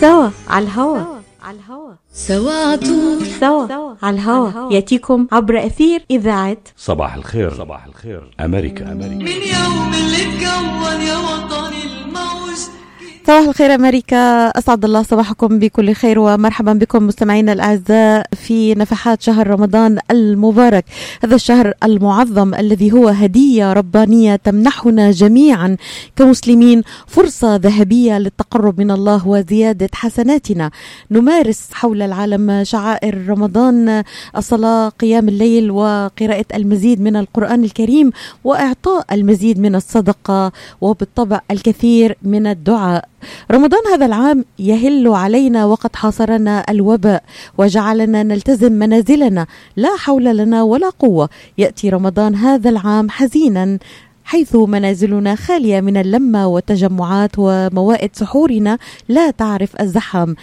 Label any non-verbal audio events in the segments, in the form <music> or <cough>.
سوا على الهوا. على الهوا. سوا عطول سوا على الهوا. يأتيكم عبر أثير إذاعة صباح الخير. صباح الخير. أمريكا أمريكا. من يوم اللي اتكون يا وطني الموج صباح الخير أمريكا. أسعد الله صباحكم بكل خير ومرحبا بكم مستمعينا الأعزاء في نفحات شهر رمضان المبارك. هذا الشهر المعظم الذي هو هدية ربانية تمنحنا جميعا كمسلمين فرصة ذهبية للتقرب من الله وزيادة حسناتنا. نمارس حول العالم شعائر رمضان الصلاة قيام الليل وقراءة المزيد من القرآن الكريم وإعطاء المزيد من الصدقة وبالطبع الكثير من الدعاء. رمضان هذا العام يهل علينا وقد حاصرنا الوباء وجعلنا نلتزم منازلنا. لا حول لنا ولا قوة. يأتي رمضان هذا العام حزينا حيث منازلنا خالية من اللمة والتجمعات وموائد سحورنا. لا تعرف الزحام.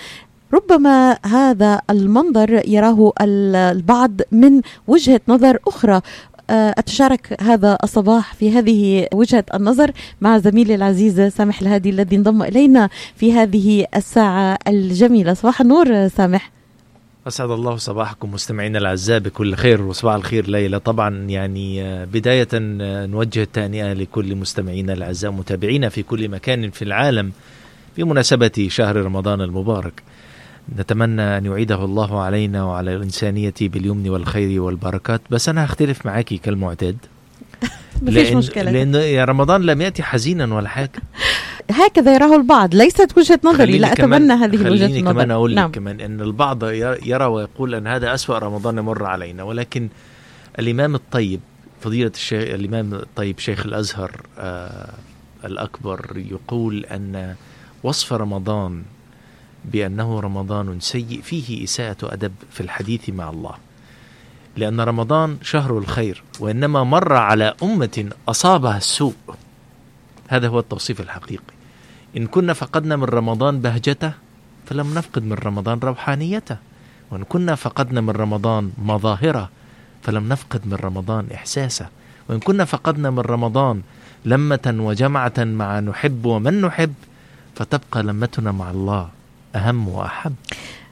ربما هذا المنظر يراه ال- البعض من وجهة نظر أخرى. أتشارك هذا الصباح في هذه وجهة النظر مع زميلي العزيز سامح الهادي الذي انضم إلينا في هذه الساعة الجميلة. صباح النور سامح. أسعد الله صباحكم مستمعينا الأعزاء بكل خير وصباح الخير ليلى. طبعا يعني آه، بداية آه، نوجه التهنئة لكل مستمعينا الأعزاء متابعينا في كل مكان في العالم بمناسبة شهر رمضان المبارك. نتمنى أن يعيده الله علينا وعلى الإنسانية باليمن والخير والبركات. بس أنا هختلف معاكي كالمعتاد. <laughs> مفيش لأن, مشكلة. لأن يا رمضان لم يأتي حزينا ولا حاجة. <laughs> هكذا يراه البعض. ليست وجهة نظري خليني لا أتبنى هذه وجهة خليني النظر كمان أقول نعم. كمان أن البعض يرى ويقول أن هذا أسوأ رمضان يمر علينا. ولكن الإمام الطيب فضيلة الشيخ الإمام الطيب شيخ الأزهر آه الأكبر يقول أن وصف رمضان بأنه رمضان سيء فيه إساءة أدب في الحديث مع الله. لأن رمضان شهر الخير وإنما مر على أمة أصابها السوء. هذا هو التوصيف الحقيقي. إن كنا فقدنا من رمضان بهجته فلم نفقد من رمضان روحانيته. وإن كنا فقدنا من رمضان مظاهره فلم نفقد من رمضان إحساسه. وإن كنا فقدنا من رمضان لمة وجمعة مع نحب ومن نحب فتبقى لمتنا مع الله. أهم وأحب.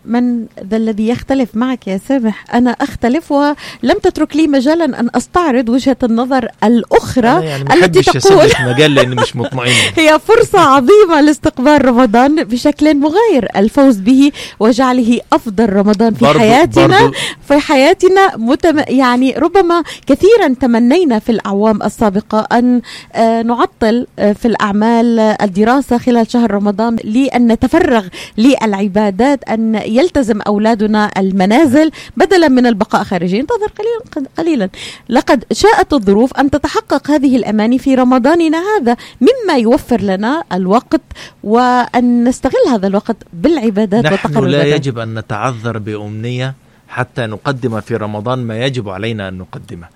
من ذا الذي يختلف معك يا سامح. أنا أختلف ولم تترك لي مجالا أن أستعرض وجهة النظر الأخرى يعني التي تقول مجال لأني مش مطمئن. <laughs> هي فرصة عظيمة لاستقبال رمضان بشكل مغاير. الفوز به وجعله أفضل رمضان في برضو- حياتنا برضو في حياتنا متم... يعني ربما كثيرا تمنينا في الأعوام السابقة أن آه، نعطل آه، في الأعمال الدراسة خلال شهر رمضان لأن نتفرغ للعبادات أن يلتزم أولادنا المنازل بدلا من البقاء خارجيا انتظر قليلا قليلا. لقد شاءت الظروف أن تتحقق هذه الأماني في رمضاننا هذا مما يوفر لنا الوقت وأن نستغل هذا الوقت بالعبادات نحن لا. يجب أن نتعذر بأمنية حتى نقدم في رمضان ما يجب علينا أن نقدمه.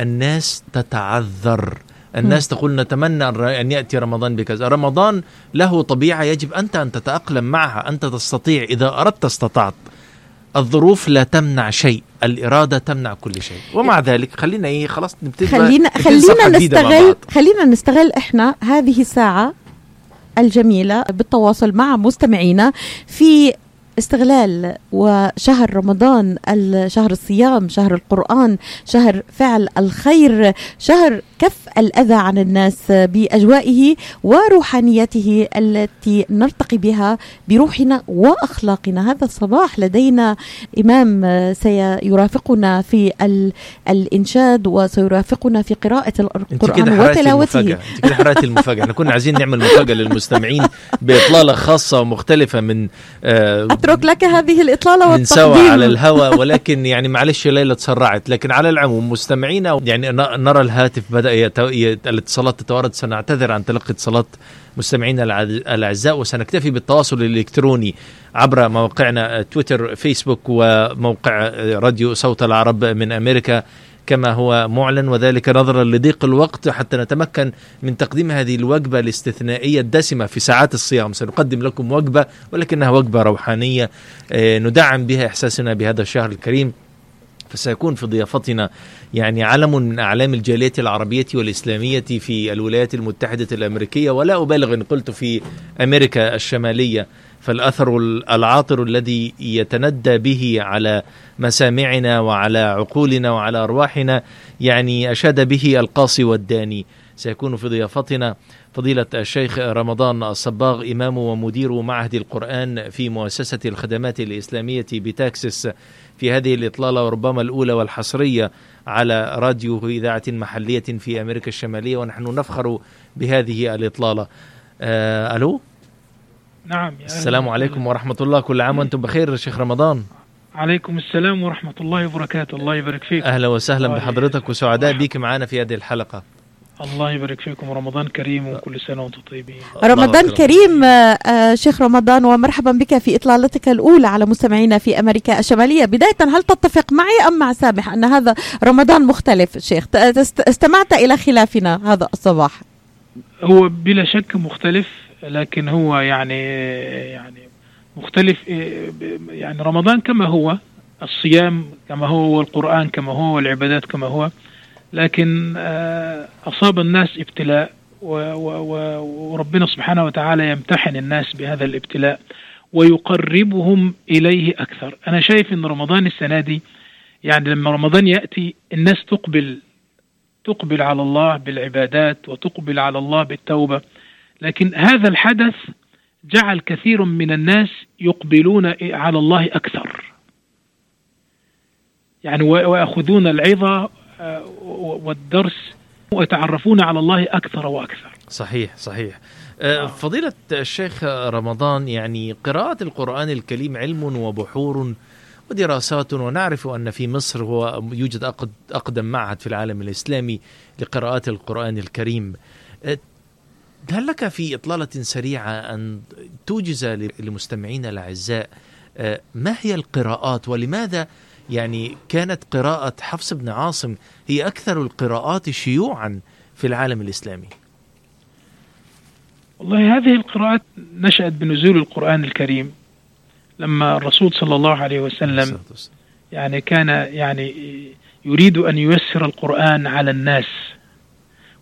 الناس تتعذر. الناس تقول نتمنى أن- يأتي رمضان بكذا. رمضان له طبيعة يجب أنت أن تتأقلم معها أنت تستطيع. إذا أردت استطعت. الظروف لا تمنع شيء الإرادة تمنع كل شيء. ومع ذلك خلينا إيه خلاص نبتدي خلينا خلينا نستغل. خلينا نستغل إحنا هذه الساعة الجميلة بالتواصل مع مستمعينا في استغلال وشهر رمضان شهر الصيام شهر القرآن شهر فعل الخير شهر كف الأذى عن الناس بأجوائه وروحانيته التي نرتقي بها بروحنا وأخلاقنا. هذا الصباح لدينا إمام سيرافقنا في ال- الإنشاد وسيرافقنا في قراءة القرآن وتلاوته. انت كده حرقتي المفاجأة. إحنا كنا عايزين نعمل مفاجأة للمستمعين بإطلالة خاصة ومختلفة من آه أترك لك هذه الإطلالة من سوا والتقديم. على الهواء ولكن يعني معلش ليلى تسرعت لكن على العموم مستمعينا يعني نرى الهاتف بدأ يت... يت... الاتصالات تتوارد سنعتذر عن تلقي اتصالات مستمعينا الأعزاء وسنكتفي بالتواصل الإلكتروني عبر مواقعنا تويتر فيسبوك وموقع راديو صوت العرب من أمريكا. كما هو معلن وذلك نظرا لضيق الوقت حتى نتمكن من تقديم هذه الوجبة الاستثنائية الدسمة في ساعات الصيام. سنقدم لكم وجبة ولكنها وجبة روحانية آه، ندعم بها إحساسنا بهذا الشهر الكريم. فسيكون في ضيافتنا يعني علم من أعلام الجالية العربية والإسلامية في الولايات المتحدة الأمريكية. ولا أبالغ إن قلت في أمريكا الشمالية. فالأثر العاطر الذي يتندى به على مسامعنا وعلى عقولنا وعلى أرواحنا يعني أشاد به القاصي والداني. سيكون في ضيافتنا فضيلة الشيخ رمضان الصباغ إمام ومدير معهد القرآن في مؤسسة الخدمات الإسلامية بتاكسس في هذه الإطلالة وربما الأولى والحصرية على راديو إذاعة محلية في أمريكا الشمالية ونحن نفخر بهذه الإطلالة. آه ألو؟ نعم يا السلام. عليكم ورحمة الله. كل عام وأنتم بخير شيخ رمضان. عليكم السلام ورحمة الله وبركاته. الله يبارك فيكم أهلا وسهلا الله بحضرتك. وسعداء بك معنا في هذه الحلقة. الله يبارك فيكم. رمضان كريم وكل سنة وأنتم طيبين. رمضان كريم آه، آه، شيخ رمضان ومرحبا بك في إطلالتك الأولى على مستمعينا في أمريكا الشمالية. بداية هل تتفق معي أم مع سامح أن هذا رمضان مختلف؟ شيخ استمعت إلى خلافنا هذا الصباح. هو بلا شك مختلف. لكن هو يعني يعني مختلف إيه، يعني رمضان كما هو الصيام كما هو والقرآن كما هو والعبادات كما هو لكن آه، أصاب الناس ابتلاء وربنا سبحانه وتعالى يمتحن الناس بهذا الابتلاء ويقربهم إليه أكثر. أنا شايف أن رمضان السنة دي يعني لما رمضان يأتي الناس تقبل تقبل على الله بالعبادات وتقبل على الله بالتوبة. لكن هذا الحدث جعل كثير من الناس يقبلون على الله أكثر. يعني ويأخذون العظة آه، والدرس ويتعرفون على الله أكثر وأكثر. صحيح صحيح. آه، فضيلة الشيخ رمضان يعني قراءة القرآن الكريم علم وبحور ودراسات ونعرف أن في مصر هو يوجد أقد- أقدم معهد في العالم الإسلامي لقراءات القرآن الكريم. آه، هل لك في إطلالة سريعة أن توجز لمستمعينا الأعزاء آه، ما هي القراءات ولماذا يعني كانت قراءة حفص بن عاصم هي أكثر القراءات شيوعا في العالم الإسلامي والله هذه القراءات نشأت بنزول القرآن الكريم لما الرسول صلى الله عليه وسلم. يعني كان يعني يريد أن ييسر القرآن على الناس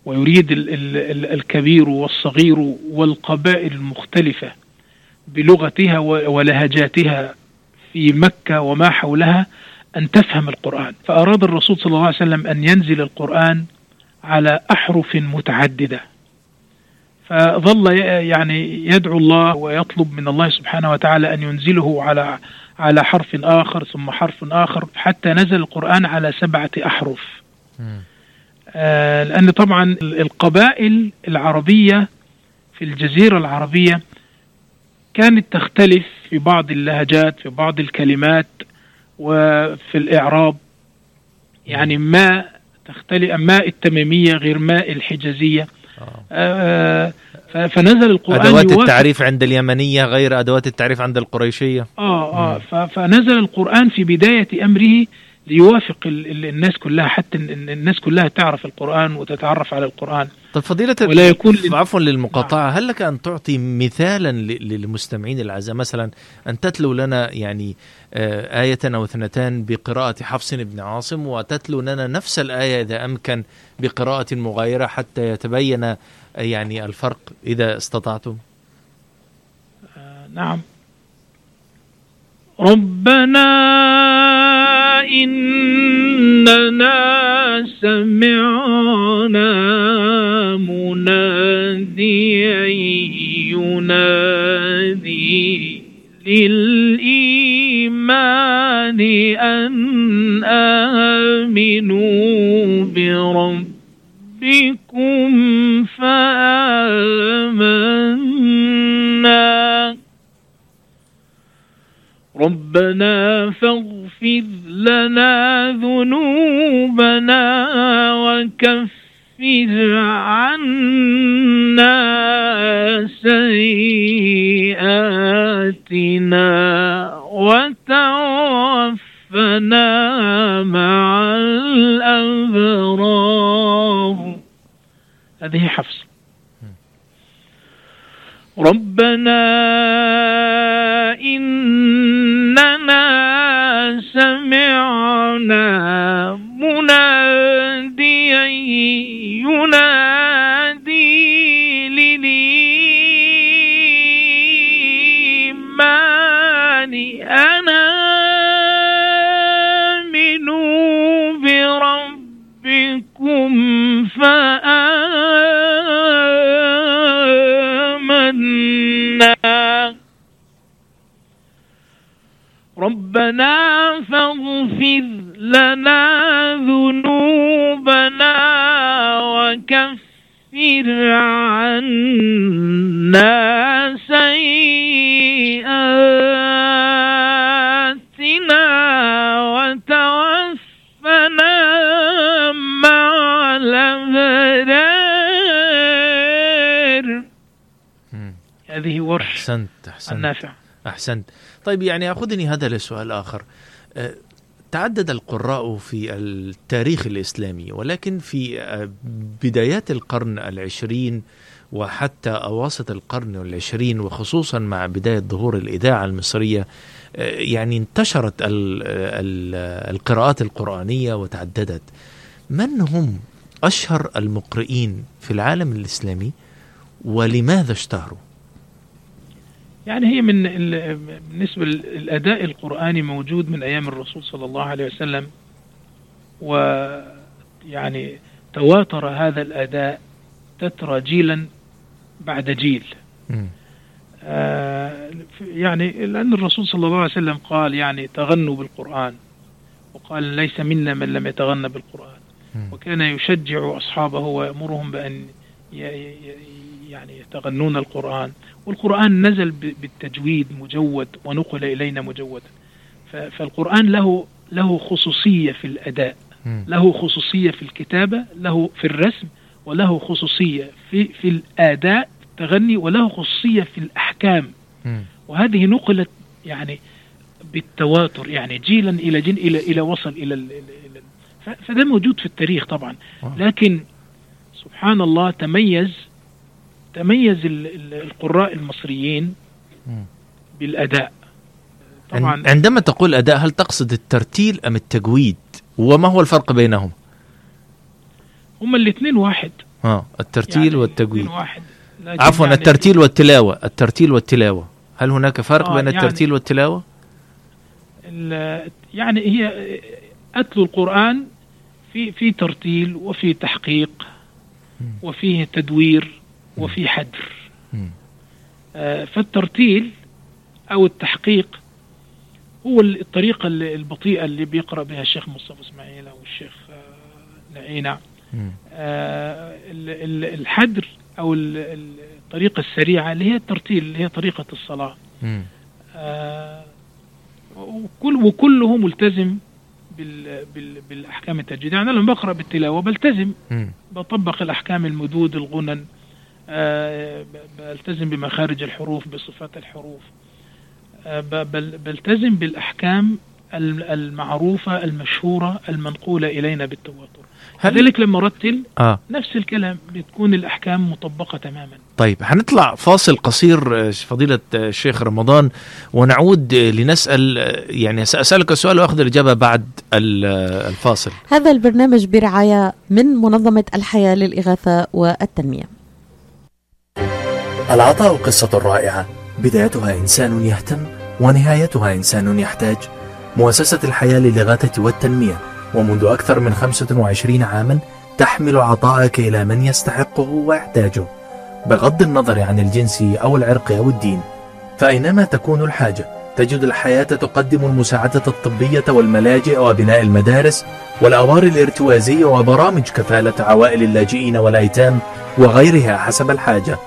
ويريد ال ال ال الكبير والصغير والقبائل المختلفة بلغتها ولهجاتها في مكة وما حولها أن تفهم القرآن. فأراد الرسول صلى الله عليه وسلم أن ينزل القرآن على أحرف متعددة. فظل يعني يدعو الله ويطلب من الله سبحانه وتعالى أن ينزله على على حرف آخر ثم حرف آخر حتى نزل القرآن على سبعة أحرف. لأن طبعا ال- القبائل العربية في الجزيرة العربية كانت تختلف في بعض اللهجات في بعض الكلمات وفي الإعراب. يعني ما تختلف ما التميمية غير ما الحجازية. آه. آه، ف- فنزل القرآن أدوات التعريف عند اليمنية غير أدوات التعريف عند القريشية. آه آه ف- فنزل القرآن في بداية أمره ليوافق ال- ال- الناس كلها حتى الناس كلها تعرف القرآن وتتعرف على القرآن. طب فضيلة ولا يكون عفوا للمقاطعة هل لك أن تعطي مثالا للمستمعين الأعزاء؟ مثلا أن تتلو لنا يعني آه، آية أو اثنتان بقراءة حفص بن عاصم وتتلو لنا نفس الآية إذا أمكن بقراءة مغايرة حتى يتبين آه، يعني الفرق إذا استطعتم. آه نعم. ربنا إننا سمعنا مناديا ينادي للإيمان أن آمنوا بربكم فآمنا ربنا فاغفر لنا ذنوبنا وكفر عنا سيئاتنا وتوفنا مع الأبرار. هذه حفص. ربنا إننا سمعنا مناديا ينادي ربنا فاغفر لنا ذنوبنا وكفر عنا سيئاتنا وتوفنا مع الأبرار. هذه ورش. أحسنت أحسنت. النافع. أحسنت. طيب يعني ياخذني هذا لسؤال آخر. أه، تعدد القراء في التاريخ الإسلامي ولكن في أه، بدايات القرن العشرين وحتى أواسط القرن العشرين وخصوصا مع بداية ظهور الإذاعة المصرية أه، يعني انتشرت ال- ال- القراءات القرآنية وتعددت. من هم أشهر المقرئين في العالم الإسلامي؟ ولماذا اشتهروا؟ يعني هي من ال- بالنسبة للأداء القرآني موجود من أيام الرسول صلى الله عليه وسلم ويعني تواتر هذا الأداء تترى جيلا بعد جيل. آه، يعني لأن الرسول صلى الله عليه وسلم قال يعني تغنوا بالقرآن وقال ليس منا من لم يتغنى بالقرآن. وكان يشجع أصحابه ويأمرهم بأن يعني يتغنون القرآن والقرآن نزل بالتجويد مجود ونقل إلينا مجودا فالقرآن له له خصوصية في الأداء. له خصوصية في الكتابة له في الرسم وله خصوصية في في الأداء التغني وله خصوصية في الأحكام. وهذه نقلت يعني بالتواتر يعني جيلا إلى جيل إلى إلى وصل ف- فده موجود في التاريخ طبعا. لكن سبحان الله تميز تميز ال- ال- القراء المصريين مم. بالأداء. طبعا عن- عندما تقول أداء هل تقصد الترتيل أم التجويد؟ وما هو الفرق بينهم؟ هم الاثنين واحد. آه الترتيل يعني والتجويد. واحد. عفوا يعني الترتيل والتلاوة. الترتيل والتلاوة. هل هناك فرق آه، بين يعني- الترتيل والتلاوة؟ ال- يعني هي أتلو القرآن في في ترتيل وفي تحقيق وفيه تدوير. وفي حدر. آه، فالترتيل أو التحقيق هو الطريقة ال- البطيئة اللي بيقرأ بها الشيخ مصطفى إسماعيل أو الشيخ آه، نعينة مم. آه، ال- ال- الحدر أو ال- ال- الطريقة السريعة اللي هي الترتيل اللي هي طريقة الصلاة. وكل وكله ملتزم بال بال بالأحكام التجويديه يعني أنا لما بقرأ بالتلاوة بلتزم. بطبق الأحكام المدود الغنن. بلتزم بمخارج الحروف بصفات الحروف. آه، بلتزم بالأحكام الم- المعروفة المشهورة المنقولة إلينا بالتواتر. هل لذلك لما رتل آه. نفس الكلام بتكون الأحكام مطبقة تماما. طيب هنطلع فاصل قصير آه، فضيلة آه، الشيخ رمضان ونعود آه، لنسأل آه، يعني سأسألك السؤال وأخذ الإجابة بعد ال- آه، الفاصل. هذا البرنامج برعاية من منظمة الحياة للإغاثة والتنمية. العطاء قصة رائعة. بدايتها إنسان يهتم ونهايتها إنسان يحتاج. مؤسسة الحياة للإغاثة والتنمية. ومنذ أكثر من 25 عاما تحمل عطاءك إلى من يستحقه ويحتاجه. بغض النظر عن الجنس أو العرق أو الدين فأينما تكون الحاجة تجد الحياة تقدم المساعدة الطبية والملاجئ وبناء المدارس والأوار الارتوازية وبرامج كفالة عوائل اللاجئين والأيتام وغيرها حسب الحاجة.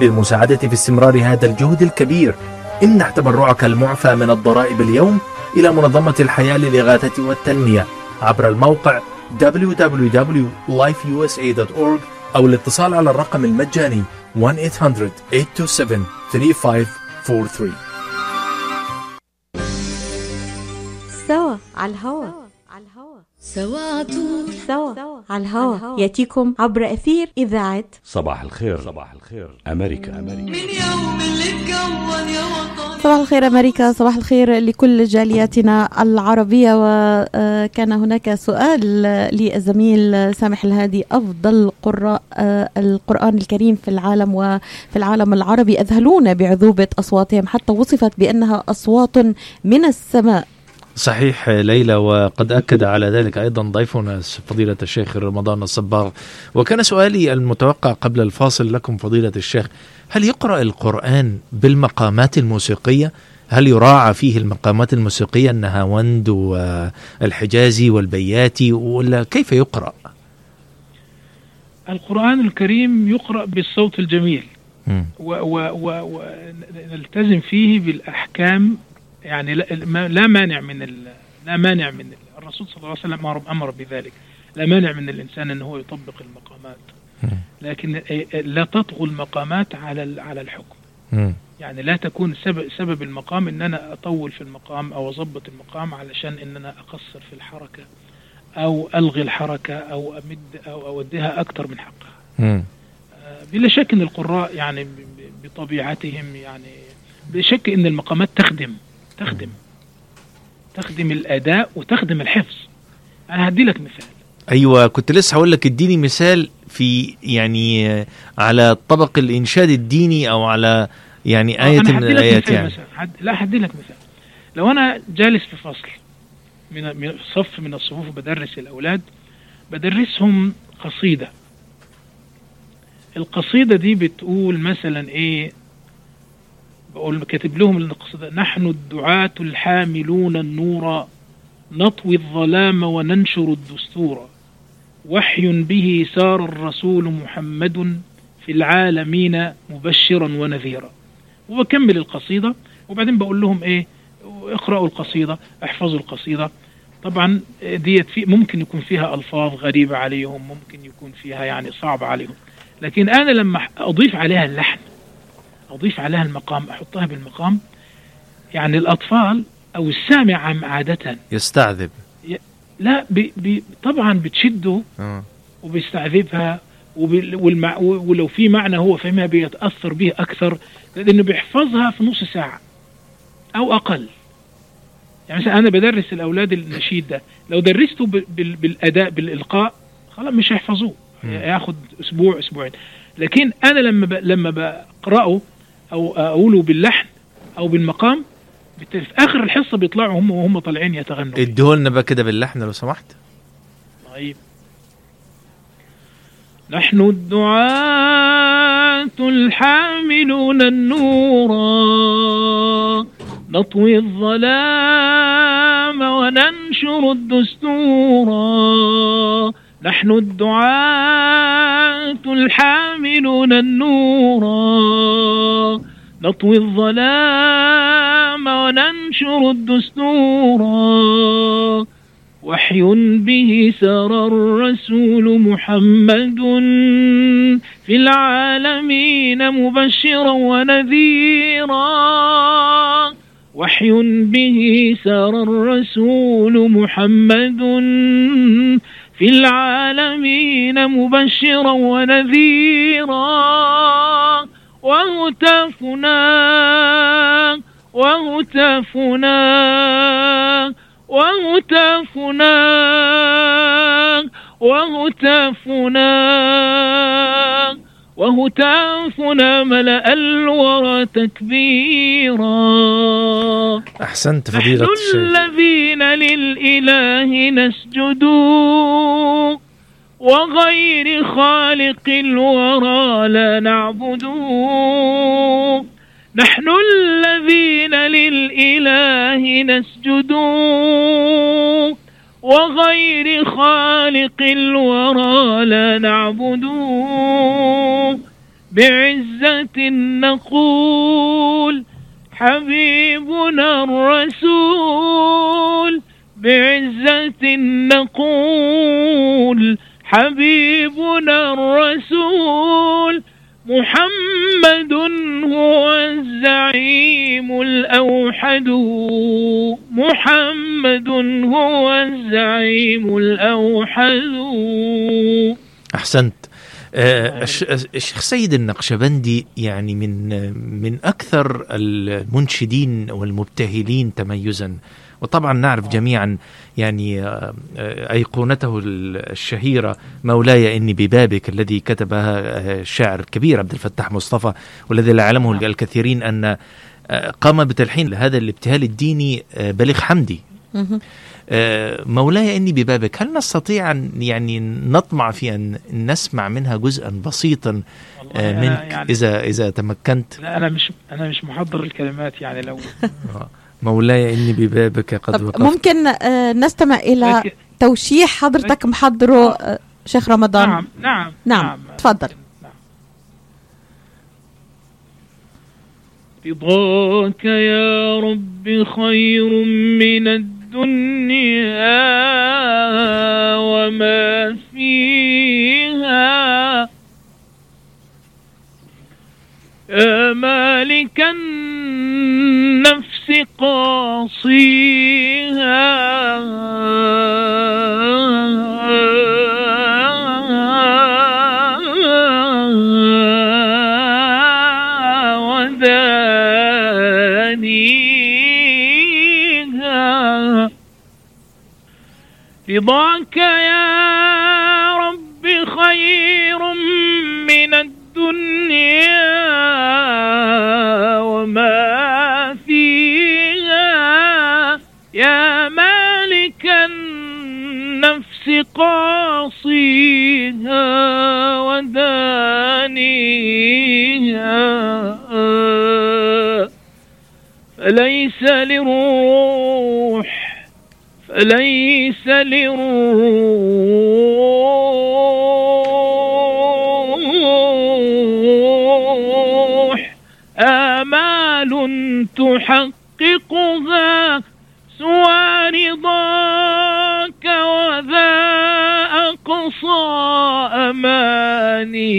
للمساعدة في استمرار هذا الجهد الكبير. امنح تبرعك المعفى من الضرائب اليوم إلى منظمة الحياة للإغاثة والتنمية. عبر الموقع www.lifeusa.org أو الاتصال على الرقم المجاني 1-800-827-3543 سوا على الهوا. سوا عطول سوا على الهوا. يأتيكم عبر أثير إذاعة صباح الخير. صباح الخير. أمريكا. أمريكا. من يوم اللي اتكون يا وطني صباح الخير أمريكا. صباح الخير لكل جالياتنا العربية. وكان هناك سؤال للزميل سامح الهادي. أفضل قراء آه، القرآن الكريم في العالم وفي العالم العربي أذهلونا بعذوبة أصواتهم؟ حتى وصفت بأنها أصوات من السماء. صحيح ليلى وقد أكد على ذلك أيضا ضيفنا فضيلة الشيخ رمضان الصباغ وكان سؤالي المتوقع قبل الفاصل لكم فضيلة الشيخ هل يقرأ القرآن بالمقامات الموسيقية؟ هل يراعى فيه المقامات الموسيقية النهاوند والحجازي والبياتي ولا كيف يقرأ؟ القرآن الكريم يقرأ بالصوت الجميل. ونلتزم فيه بالأحكام يعني لا, ما- لا مانع من ال- لا مانع من ال- الرسول صلى الله عليه وسلم أمر بذلك لا مانع من الإنسان أنه هو يطبق المقامات. لكن لا تطغو المقامات على على الحكم. يعني لا تكون سبب, سبب المقام إن أنا أطول في المقام أو اضبط المقام علشان إن أنا أقصر في الحركة أو ألغي الحركة أو أمد أو أوديها أكثر من حقها. آه، بلا شك إن القراء يعني بطبيعتهم يعني بلا شك إن المقامات تخدم تخدم. تخدم الأداء وتخدم الحفظ. أنا هدي لك مثال. أيوه كنت لسه هقول لك اديني مثال في يعني على طبق الإنشاد الديني أو على يعني آه، آية أنا من مثال يعني. مثلا. هد... لا هدي لك مثال. لو أنا جالس في فصل من من صف من الصفوف بدرس الأولاد بدرسهم قصيدة. القصيدة دي بتقول مثلا إيه؟ بقول كاتب لهم نحن الدعاة الحاملون النور نطوي الظلام وننشر الدستور. وحي به سار الرسول محمد في العالمين مبشرا ونذيرا. وبكمل القصيدة وبعدين بقول لهم إيه اقرأوا القصيدة احفظوا القصيدة. طبعا ديت في ممكن يكون فيها ألفاظ غريبة عليهم ممكن يكون فيها يعني صعبة عليهم. لكن أنا لما أضيف عليها اللحن أضيف عليها المقام أحطها بالمقام. يعني الأطفال أو السامع عادة يستعذب. لا بي بي طبعا بتشده آه. وبيستعذبها وبي- والمع... ولو في معنى هو فهمها بيتأثر به أكثر لأنه بيحفظها في نص ساعة أو أقل. يعني مثلا أنا بدرس الأولاد النشيد ده لو درسته ب... بال... بالأداء بالإلقاء خلاص مش هيحفظوه. ياخد أسبوع أسبوعين. لكن أنا لما ب... لما بقرأه أو أقوله باللحن أو بالمقام. في آخر الحصة بيطلعوا هم وهم طالعين يتغنوا. اديهولنا بقى كده باللحن لو سمحت. طيب. نحن الدعاة الحاملون النور نطوي الظلام وننشر الدستور. نحن الدعاة الحاملون النور نطوي الظلام وننشر الدستور. وحي به سار الرسول محمد في العالمين مبشرا ونذيرا. وحي به سار الرسول محمد في العالمين مبشرا ونذيرا. وهتافنا وهتافنا وهتافنا وهتافنا وهتافنا ملأ الورى تكبيرا. أحسنت نحن فضيلة الشيخ. الذين للإله نسجد. وغير خالق الورى لا نعبد. نحن الذين للإله نسجد. وغير خالق الورى لا نعبد. بعزة نقول حبيبنا الرسول. بعزة نقول حبيبنا الرسول محمد هو الزعيم الأوحد. محمد هو الزعيم الأوحد. أحسنت. آه، الش- الشيخ سيد النقشبندي يعني من من أكثر المنشدين والمبتهلين تميزا. وطبعا نعرف جميعا يعني آه، آه، أيقونته الشهيرة مولاي إني ببابك الذي كتبها آه، الشاعر الكبير عبد الفتاح مصطفى والذي لا يعلمه الكثيرين أن آه، قام بتلحين هذا الابتهال الديني بليغ حمدي. مولاي إني ببابك هل نستطيع أن يعني نطمع في أن نسمع منها جزءا بسيطا منك يعني إذا إذا تمكنت؟ لا أنا مش أنا مش محضر الكلمات يعني لو <laughs> مولاي إني ببابك قد وقفت ممكن آه، نستمع إلى لكن- توشيح حضرتك محضره آه، شيخ رمضان نعم نعم نعم، تفضل. نعم. رضاك يا رب خير من الدنيا وما فيها يا مالك النفس قاصيها. ودانيها رضاك يا النفس قاصيها ودانيها فليس للروح فليس للروح. آمال تحققها سوى رضاك أمانيها.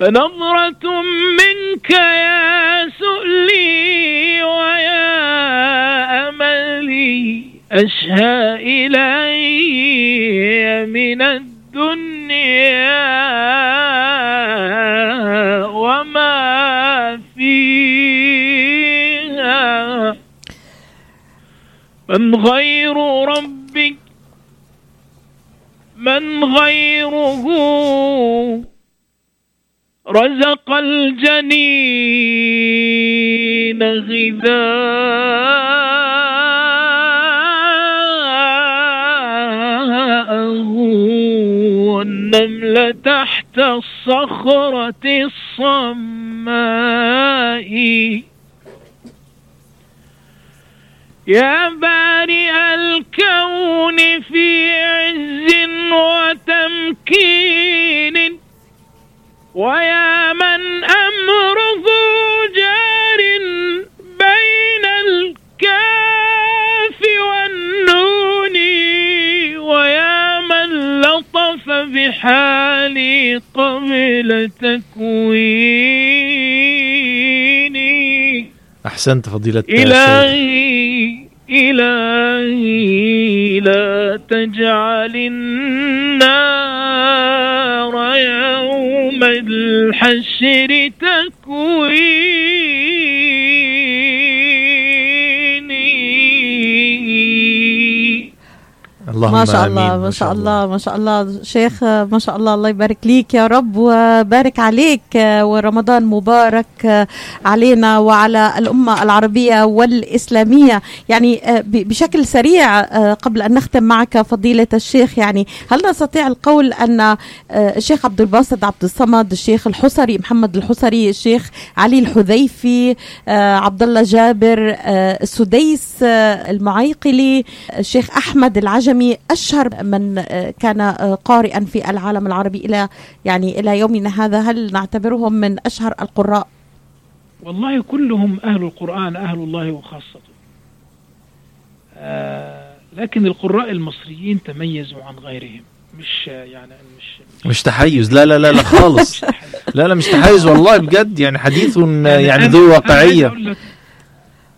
فنظرة منك يا سؤلي ويا أملي أشهى إلي من الدنيا. وما فيها. من غير ربك من غيره رزق الجنين غذاءه والنمل تحت الصخرة الصماء. يا بارئ الكون في وتمكين ويا من أمره جار بين الكاف والنون. ويا من لطف بحالي قبل تكويني أحسنت فضيلة السيد. إلهي إلهي لا تجعل النار يوم الحشر تكويني اللهم ما شاء آمين. الله ما شاء الله ما شاء الله شيخ ما شاء الله الله يبارك ليك يا رب وبارك عليك ورمضان مبارك علينا وعلى الأمة العربية والإسلامية يعني ب- بشكل سريع قبل أن نختم معك فضيلة الشيخ يعني هل نستطيع القول أن الشيخ عبد الباسط عبد الصمد الشيخ الحصري محمد الحصري الشيخ علي الحذيفي عبد الله جابر السديس المعيقلي الشيخ أحمد العجمي أشهر من آه، كان آه، قارئا في العالم العربي إلى يعني إلى يومنا هذا. هل نعتبرهم من أشهر القراء؟ والله كلهم أهل القرآن أهل الله وخاصته. آه لكن القراء المصريين تميزوا عن غيرهم. مش آه، يعني مش مش تحيز. لا لا لا لا خالص. <laughs> لا لا مش تحيز والله بجد. يعني حديث يعني ذو واقعية.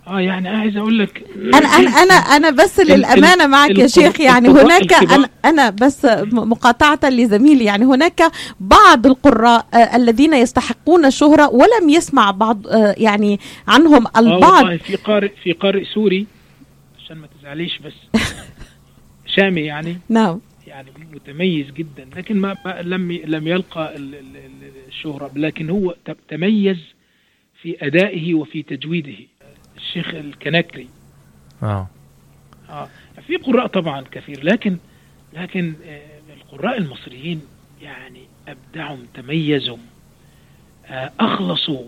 آه يعني عايز أقول لك أنا أنا أنا أنا بس للأمانة معك يا شيخ يعني هناك أنا أنا بس مقاطعة لزميلي يعني هناك بعض القراء آه، الذين يستحقون الشهرة ولم يسمع بعض آه، يعني عنهم آه البعض. في قارئ في قارئ سوري عشان ما تزعليش بس <laughs> شامي يعني نعم. يعني متميز جدا لكن ما ما- لم لم يلقى ال- ال- ال- الشهرة لكن هو تميز في أدائه وفي تجويده. الشيخ الكنكري آه. آه في قراء طبعا كثير لكن لكن آه، القراء المصريين يعني أبدعوا تميزوا آه، أخلصوا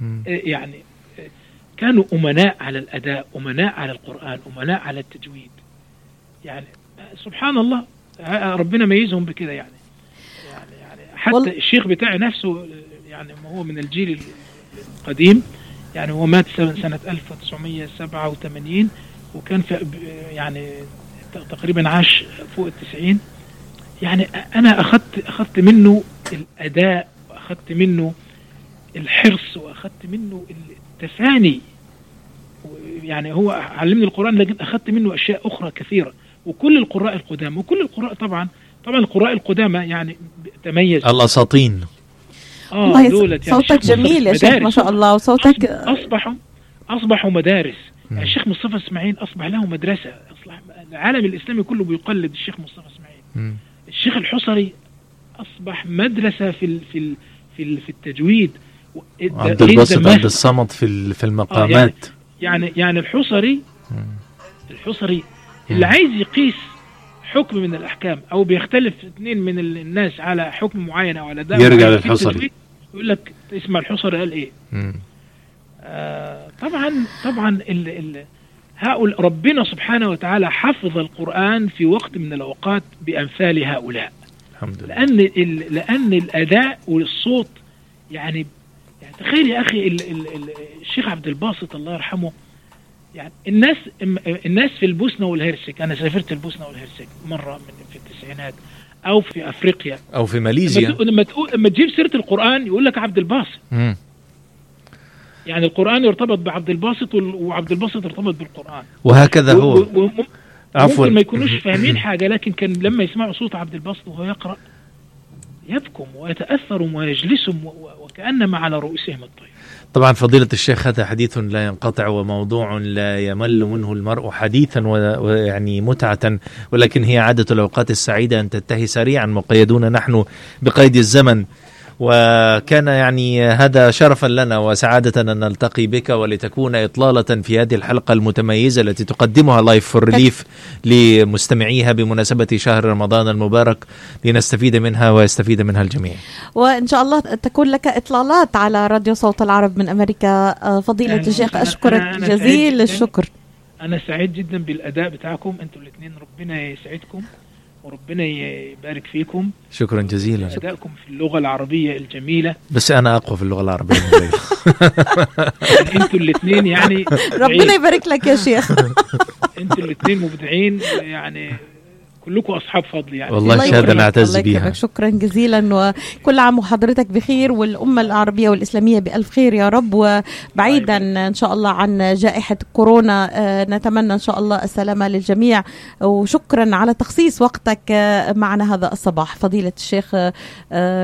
مم. آه، يعني آه، كانوا أمناء على الأداء أمناء على القرآن أمناء على التجويد. يعني آه، سبحان الله آه، ربنا ميزهم بكده يعني. يعني يعني حتى الشيخ بتاعي نفسه يعني ما هو من الجيل القديم يعني هو مات سنة سنة 1987 وكان في يعني تقريبا عاش فوق التسعين. يعني أنا أخذت أخذت منه الأداء وأخذت منه الحرص وأخذت منه التفاني. يعني هو علمني القرآن لكن أخذت منه أشياء أخرى كثيرة. وكل القراء القدامى وكل القراء طبعا طبعا القراء القدامى يعني تميز. الأساطين. آه والله دولت يعني صوتك جميل يا شيخ ما. شاء الله وصوتك اصبحوا أصبحوا مدارس. يعني الشيخ مصطفى إسماعيل أصبح له مدرسة اصبح العالم الإسلامي كله بيقلد الشيخ مصطفى إسماعيل. الشيخ الحصري أصبح مدرسة في ال في ال في, ال في التجويد عبد الباسط عبد الصمد في ال- في المقامات يعني يعني الحصري مم. الحصري اللي عايز يقيس حكم من الأحكام أو بيختلف اثنين من ال- الناس على حكم معين أو على ده يرجع للحصري. يقول لك اسمع الحصري قال إيه. آه، طبعا طبعا ال ال هؤلاء ربنا سبحانه وتعالى حفظ القرآن في وقت من الأوقات بأمثال هؤلاء. الحمد لله. لأن ال لأن الأداء والصوت يعني يعني تخيل يا أخي ال ال ال الشيخ عبد الباسط الله يرحمه يعني الناس الناس في البوسنة والهرسك أنا سافرت البوسنة والهرسك مرة من في التسعينات أو في أفريقيا. أو في ماليزيا. لما تقول لما تجيب سيرة القرآن يقول لك عبد الباسط. مم. يعني القرآن يرتبط بعبد الباسط وعبد الباسط يرتبط بالقرآن. وهكذا هو. و- و- عفوا. ممكن ما يكونوش فاهمين حاجة لكن كان لما يسمعوا صوت عبد الباسط وهو يقرأ يبكم ويتأثروا ويجلسهم و- و- وكأنما على رؤوسهم الطير طبعا فضيلة الشيخ هذا حديث لا ينقطع وموضوع لا يمل منه المرء حديثا ويعني متعة ولكن هي عادة الأوقات السعيدة أن تنتهي سريعا مقيدون نحن بقيد الزمن. وكان يعني هذا شرفا لنا وسعادة أن نلتقي بك ولتكون إطلالة في هذه الحلقة المتميزة التي تقدمها Life for Relief لمستمعيها بمناسبة شهر رمضان المبارك لنستفيد منها ويستفيد منها الجميع. وإن شاء الله تكون لك إطلالات على راديو صوت العرب من أمريكا. آه، فضيلة يعني الشيخ أشكرك جزيل. الشكر. أنا سعيد جدا بالأداء بتاعكم. أنتوا الاثنين ربنا يسعدكم. وربنا يبارك فيكم شكرا جزيلا أدائكم في اللغة العربية الجميلة بس أنا أقوى في اللغة العربية من <laughs> غيرك. يعني أنتوا الاثنين يعني ربنا. يبارك لك يا شيخ أنتوا الاثنين مبدعين يعني كلكم أصحاب فضل يعني. والله يكرمك، نعتز. يكرمك. شكرا جزيلا وكل عام وحضرتك بخير والأمة العربية والإسلامية بألف خير يا رب. وبعيدا إن شاء الله عن جائحة كورونا آه، نتمنى إن شاء الله السلامة للجميع. وشكرا على تخصيص وقتك آه، معنا هذا الصباح. فضيلة الشيخ آه،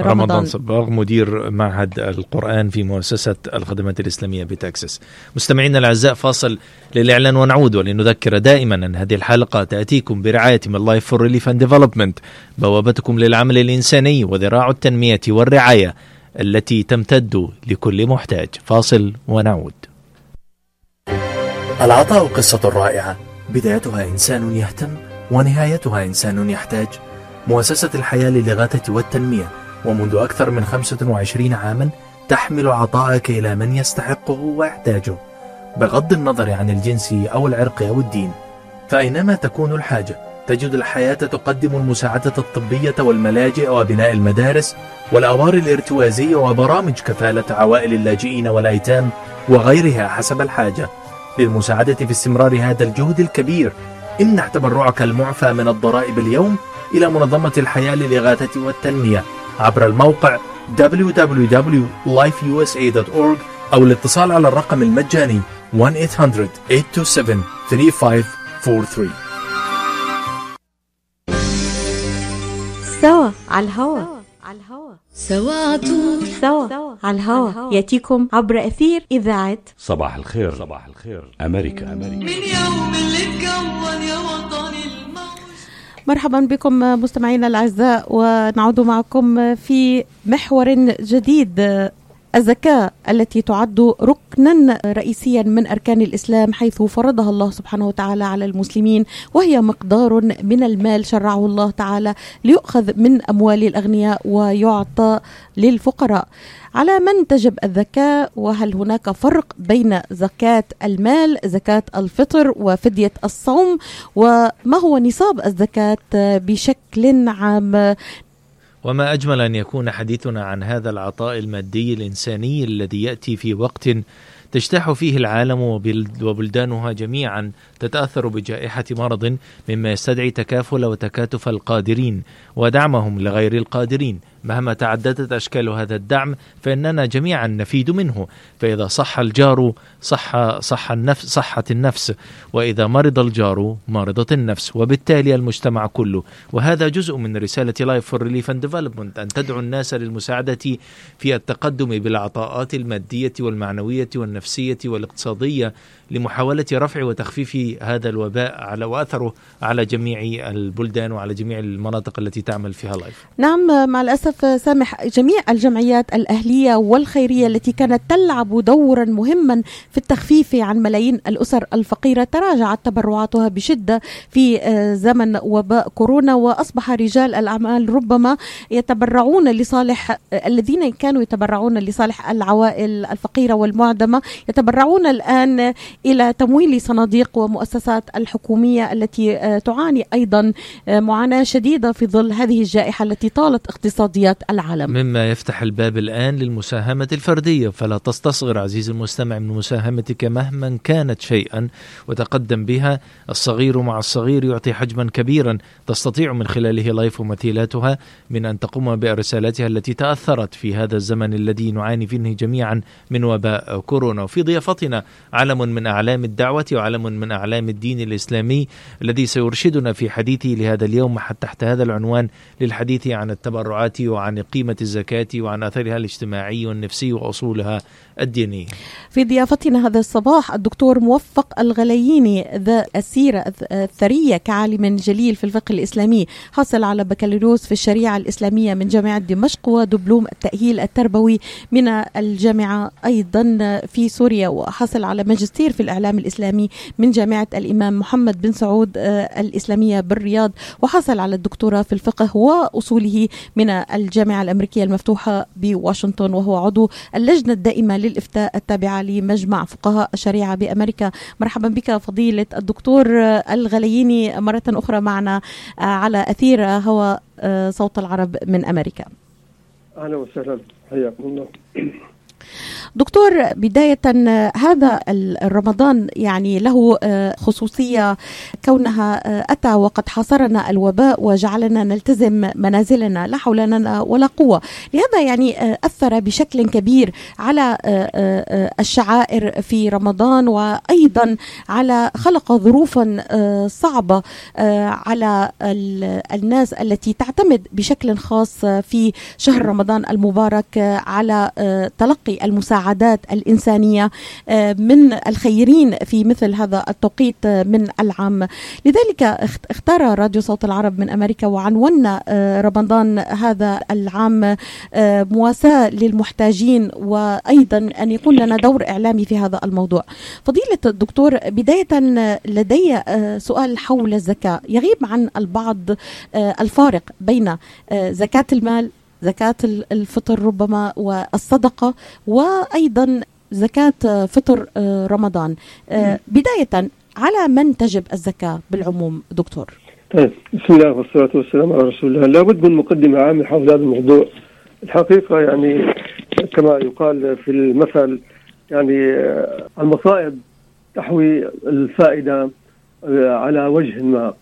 رمضان. رمضان صباغ مدير معهد القرآن في مؤسسة الخدمات الإسلامية بتكساس. مستمعينا الأعزاء فاصل للإعلان ونعود ولنذكر دائما أن هذه الحلقة تأتيكم برعاية من Life for Relief and Development بوابتكم للعمل الإنساني وذراع التنمية والرعاية التي تمتد لكل محتاج. فاصل ونعود. العطاء قصة رائعة. بدايتها إنسان يهتم ونهايتها إنسان يحتاج. مؤسسة الحياة للإغاثة والتنمية. ومنذ أكثر من 25 عاما تحمل عطاءك إلى من يستحقه ويحتاجه. بغض النظر عن الجنس أو العرق أو الدين فأينما تكون الحاجة تجد الحياة تقدم المساعدة الطبية والملاجئ وبناء المدارس والأوار الارتوازية وبرامج كفالة عوائل اللاجئين والأيتام وغيرها حسب الحاجة. للمساعدة في استمرار هذا الجهد الكبير امنح تبرعك المعفى من الضرائب اليوم إلى منظمة الحياة للإغاثة والتنمية عبر الموقع www.lifeusa.org أو الاتصال على الرقم المجاني 1-800-827-3543 سوا على الهوا. على الهوا سوا عطول سوا على الهوا. يأتيكم عبر أثير إذاعة صباح الخير. صباح الخير. أمريكا. أمريكا من يوم اللي اتكون يا وطني الموج. مرحبا بكم مستمعينا الأعزاء ونعود معكم في محور جديد. الزكاة التي تعد ركنا رئيسيا من أركان الإسلام حيث فرضها الله سبحانه وتعالى على المسلمين وهي مقدار من المال شرعه الله تعالى ليؤخذ من أموال الأغنياء ويعطى للفقراء. على من تجب الزكاة؟ وهل هناك فرق بين زكاة المال زكاة الفطر وفدية الصوم؟ وما هو نصاب الزكاة بشكل عام؟ وما أجمل أن يكون حديثنا عن هذا العطاء المادي الإنساني الذي يأتي في وقت تجتاح فيه العالم وبل- وبلدانها جميعا تتأثر بجائحة مرض مما يستدعي تكافل وتكاتف القادرين ودعمهم لغير القادرين. مهما تعددت أشكال هذا الدعم فإننا جميعا نفيد منه. فإذا صح الجار صح صح النفس صحت النفس. وإذا مرض الجار مرضت النفس. وبالتالي المجتمع كله. وهذا جزء من رسالة Life for Relief and Development أن تدعو الناس للمساعدة في التقدم بالعطاءات المادية والمعنوية والنفسية والاقتصادية. لمحاولة رفع وتخفيف هذا الوباء على وأثره على جميع البلدان وعلى جميع المناطق التي تعمل فيها Life نعم مع الأسف سامح جميع الجمعيات الأهلية والخيرية التي كانت تلعب دورا مهما في التخفيف عن ملايين الأسر الفقيرة تراجعت تبرعاتها بشدة في آه، زمن وباء كورونا وأصبح رجال الأعمال ربما يتبرعون لصالح آه، الذين كانوا يتبرعون لصالح العوائل الفقيرة والمعدمة. يتبرعون الآن إلى تمويل صناديق ومؤسسات الحكومية التي آه، تعاني أيضا آه، معاناة شديدة في ظل هذه الجائحة التي طالت اقتصاديات العالم. مما يفتح الباب الآن للمساهمة الفردية. فلا تستصغر عزيزي المستمع من مساهمتك مهما كانت شيئا وتقدم بها الصغير مع الصغير يعطي حجما كبيرا تستطيع من خلاله لايف ومثيلاتها من أن تقوم برسالتها التي تأثرت في هذا الزمن الذي نعاني فيه جميعا من وباء كورونا. وفي ضيافتنا علم من أعلام الدعوة وعلم من أعلام الدين الإسلامي الذي سيرشدنا في حديثه لهذا اليوم تحت هذا العنوان للحديث عن التبرعات وعن قيمة الزكاة وعن أثرها الاجتماعي والنفسي وأصولها الدينية في ضيافتنا هذا الصباح الدكتور موفق الغلييني ذا السيرة الث- الثرية كعالم جليل في الفقه الإسلامي. حصل على بكالوريوس في الشريعة الإسلامية من جامعة دمشق ودبلوم التأهيل التربوي من الجامعة أيضا في سوريا. وحصل على ماجستير في الإعلام الإسلامي من جامعة الإمام محمد بن سعود آه، الإسلامية بالرياض. وحصل على الدكتوراه في الفقه وأصوله من الجامعة الأمريكية المفتوحة بواشنطن وهو عضو اللجنة الدائمة للإفتاء التابعة لمجمع فقهاء الشريعة بأمريكا. مرحبا بك فضيلة الدكتور الغلييني مرة أخرى معنا آه، على أثير آه، صوت العرب من أمريكا. أهلا وسهلا. حياكم الله. دكتور بداية هذا ال- الرمضان يعني له آه، خصوصية كونها آه، أتى وقد حاصرنا الوباء وجعلنا نلتزم منازلنا لا حول لنا ولا قوة. لهذا يعني آه، أثر بشكل كبير على الشعائر في رمضان وأيضا على خلق ظروفا صعبة على ال- الناس التي تعتمد بشكل خاص في شهر رمضان المبارك على آه، المساعدات الإنسانية آه، من الخيرين في مثل هذا التوقيت آه، من العام. لذلك اخت- اختار راديو صوت العرب من أمريكا وعنونا آه، رمضان هذا العام مواساة للمحتاجين وأيضا أن يكون لنا دور إعلامي في هذا الموضوع. فضيلة الدكتور بداية لدي سؤال حول الزكاة. يغيب عن البعض الفارق بين زكاة المال زكاة ال- الفطر ربما والصدقة وأيضا زكاة فطر آه، رمضان. آه، بداية على من تجب الزكاة بالعموم دكتور؟ طيب بسم الله والصلاة والسلام على رسول الله. لابد من مقدمة عامة حول هذا الموضوع. الحقيقة يعني كما يقال في المثل يعني آه، المصائب تحوي الفائدة على وجه ما.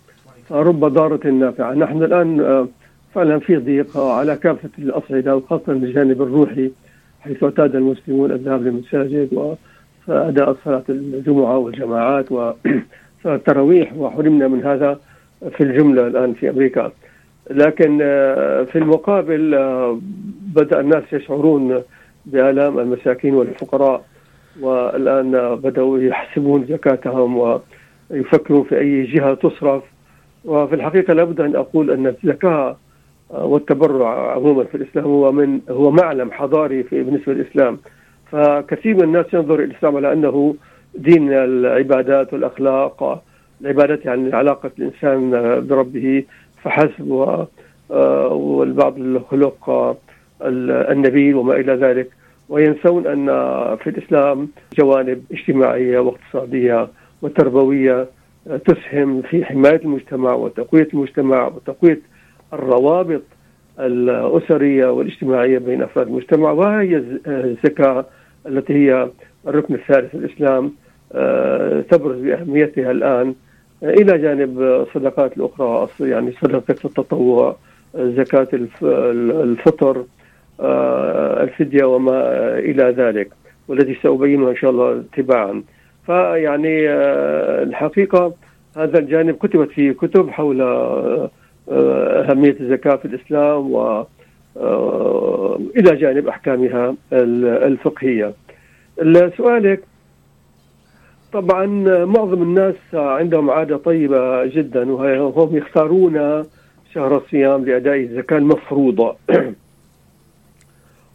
رب ضارة نافعة. نحن الآن فعلا في ضيق على كافة الأصعدة وخاصة الجانب الروحي حيث اعتاد المسلمون الذهاب للمساجد وأداء صلاة الجمعة والجماعات وصلاة <clears throat> التراويح وحرمنا من هذا في الجملة الآن في أمريكا. لكن آه، في المقابل آه، بدأ الناس يشعرون بآلام المساكين والفقراء والآن بدأوا يحسبون زكاتهم ويفكرون في أي جهة تصرف. وفي الحقيقة لابد أن أقول أن الزكاة والتبرع عموما في الإسلام هو من هو معلم حضاري في بالنسبة للإسلام. فكثير من الناس ينظر الإسلام على أنه دين العبادات والأخلاق العبادات يعني علاقة الإنسان بربه فحسب والبعض الخلق النبيل وما إلى ذلك. وينسون أن في الإسلام جوانب اجتماعية واقتصادية وتربوية تسهم في حماية المجتمع وتقوية المجتمع وتقوية الروابط الأسرية والاجتماعية بين أفراد المجتمع وهي الزكاة التي هي الركن الثالث الإسلام آه، تبرز بأهميتها الآن. إلى جانب الصدقات الأخرى يعني صدقة التطوع زكاة الفطر آه، الفدية وما إلى ذلك والذي سأبينه إن شاء الله تباعا. فيعني آه، الحقيقة هذا الجانب كتبت فيه كتب حول آه، أهمية الزكاة في الإسلام و إلى جانب أحكامها الفقهية. سؤالك طبعا معظم الناس عندهم عادة طيبة جدا وهم يختارون شهر الصيام لأداء الزكاة المفروضة.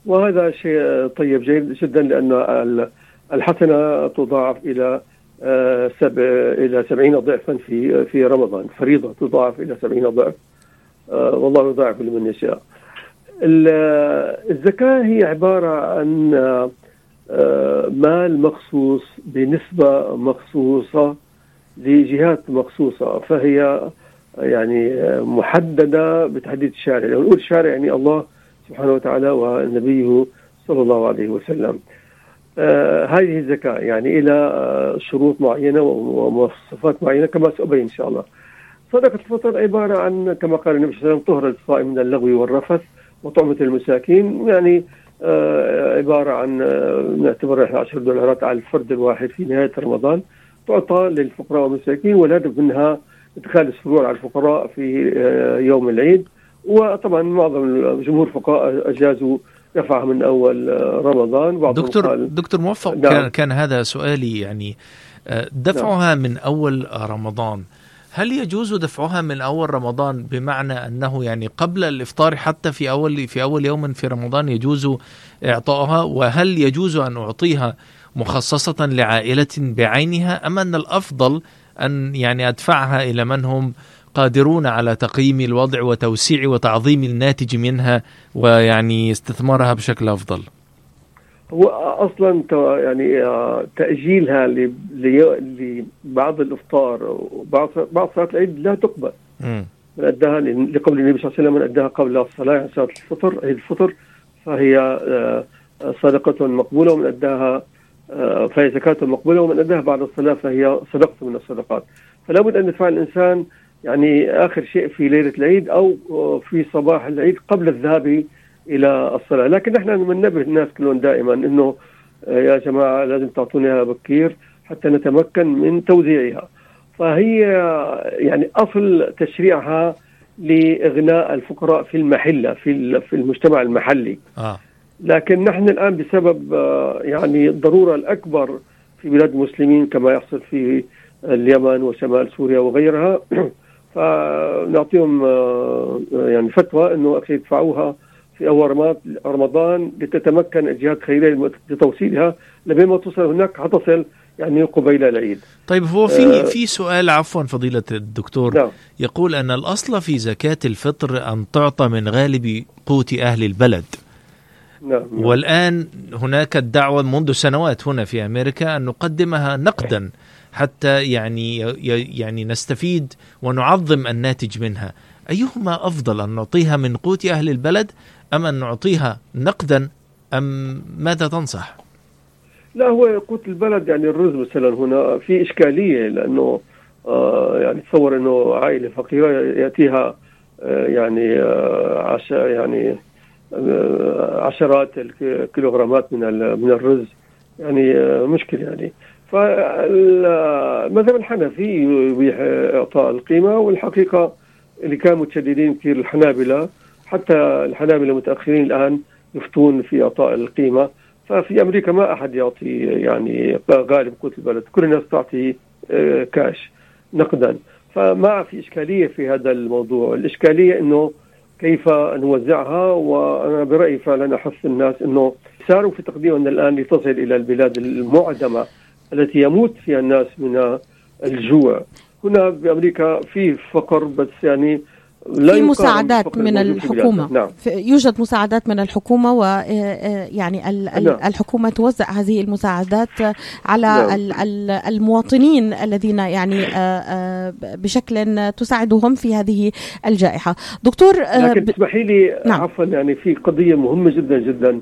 وهذا شيء طيب جيد جدا لأن الحسنة تضاعف إلى آه، سبع إلى سبعين ضعفا في في رمضان. فريضة تضاعف إلى سبعين ضعف. آه، والله يضاعف لمن يشاء. الزكاة هي عبارة عن آه، مال مخصوص بنسبة مخصوصة لجهات مخصوصة فهي يعني محددة بتحديد الشارع. لو نقول الشارع يعني الله سبحانه وتعالى ونبيه صلى الله عليه وسلم. هذه الزكاة يعني إلى آه شروط معينة ومواصفات معينة كما سأبين إن شاء الله. صدقة الفطر عبارة عن كما قال النبي صلى الله عليه وسلم طهر للصائم من اللغو والرفث وطعمة المساكين. يعني آه عبارة عن آه نعتبر 10 دولارات على الفرد الواحد في نهاية رمضان. تعطى للفقراء والمساكين والهدف منها إدخال السرور على الفقراء في آه يوم العيد. وطبعا معظم الجمهور الفقهاء أجازوا دفعها من أول رمضان. دكتور دكتور موفق نعم. كان, كان هذا سؤالي يعني آه، دفعها نعم. من أول رمضان. هل يجوز دفعها من أول رمضان؟ بمعنى أنه يعني قبل الإفطار حتى في اول في أول يوم في رمضان يجوز اعطائها وهل يجوز أن أعطيها مخصصة لعائلة بعينها؟ أم أن الأفضل أن يعني أدفعها إلى من هم؟ قادرون على تقييم الوضع وتوسيع وتعظيم الناتج منها ويعني استثمارها بشكل أفضل. هو أصلا يعني آه، تأجيلها لبعض الإفطار وبعض بعض صلاة العيد لا تقبل. من أداها لقول النبي صلى الله عليه وسلم من أداها قبل الصلاة يعني صلاة الفطر عيد الفطر فهي آه، صدقة مقبولة ومن أداها آه، فهي زكاة مقبولة ومن أداها بعد الصلاة فهي صدقة من الصدقات. فلا بد أن يدفع الإنسان يعني آخر شيء في ليلة العيد أو في صباح العيد قبل الذهاب إلى الصلاة، لكن نحن بننبه الناس كلهم دائما إنه آه، يا جماعة لازم تعطونها بكير حتى نتمكن من توزيعها. فهي يعني أصل تشريعها لإغناء الفقراء في المحلة في في المجتمع المحلي. آه. لكن نحن الآن بسبب آه، يعني الضرورة الأكبر في بلاد المسلمين كما يحصل في اليمن وشمال سوريا وغيرها <clears throat> فنعطيهم آه، يعني فتوى إنه يدفعوها في أول رمضان لتتمكن الجهات الخيرية لتوصيلها لبين ما توصل هناك حتصل يعني قبيل العيد. طيب هو في آه في سؤال عفوا فضيلة الدكتور نعم. يقول أن الأصل في زكاة الفطر أن تعطى من غالب قوت أهل البلد. نعم. نعم. والآن هناك الدعوة منذ سنوات هنا في أمريكا أن نقدمها نقدا حتى يعني يعني نستفيد ونعظم الناتج منها. أيهما أفضل أن نعطيها من قوت أهل البلد أم أن نعطيها نقدا أم ماذا تنصح؟ لا هو قوت البلد يعني الرز مثلا هنا في إشكالية لأنه آه يعني تصور أنه عائلة فقيرة يأتيها آه يعني آه عشاء يعني آه، عشرات الكيلوغرامات من من الرز. يعني آه، مشكلة يعني. فالمذهب الحنفي يبيح إعطاء القيمة والحقيقة اللي كانوا متشددين كثير الحنابلة حتى الحنابلة متاخرين الآن يفتون في إعطاء القيمة. ففي أمريكا ما أحد يعطي يعني غالب قوت البلد كل الناس تعطي آه، كاش نقدا. فما في إشكالية في هذا الموضوع. الإشكالية إنه كيف نوزعها وأنا برأيي فعلا أحث الناس إنه ساروا في تقديمنا الآن لتصل إلى البلاد المعدمة. التي يموت فيها الناس من الجوع هنا بأمريكا في فقر بس يعني لا في مساعدات من الحكومة. نعم يوجد مساعدات من الحكومة ويعني نعم. الحكومة توزع هذه المساعدات على نعم. ال- ال- المواطنين الذين يعني آه، آه، بشكل تساعدهم في هذه الجائحة دكتور آه، لكن تسمحي لي نعم. عفوا يعني في قضية مهمة جدا جدا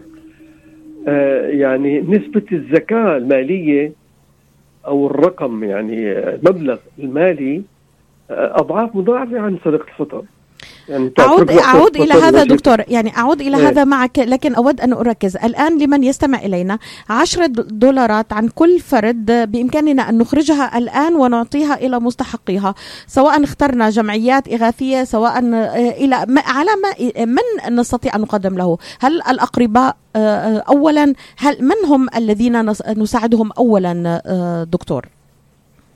آه، يعني نسبة الزكاة المالية أو الرقم يعني المبلغ المالي آه، أضعاف مضاعفة عن صدقه الفطر يعني أعود أعود إلى هذا واجب. دكتور. يعني أعود إلى إيه. هذا معك لكن أود أن أركز. الآن لمن يستمع إلينا عشرة دولارات عن كل فرد بإمكاننا أن نخرجها الآن ونعطيها إلى مستحقيها سواء اخترنا جمعيات إغاثية سواء آه، إلى على ما من نستطيع أن نقدم له؟ هل الأقرباء آه، آه، أولا؟ هل من هم الذين نس- نساعدهم أولا دكتور؟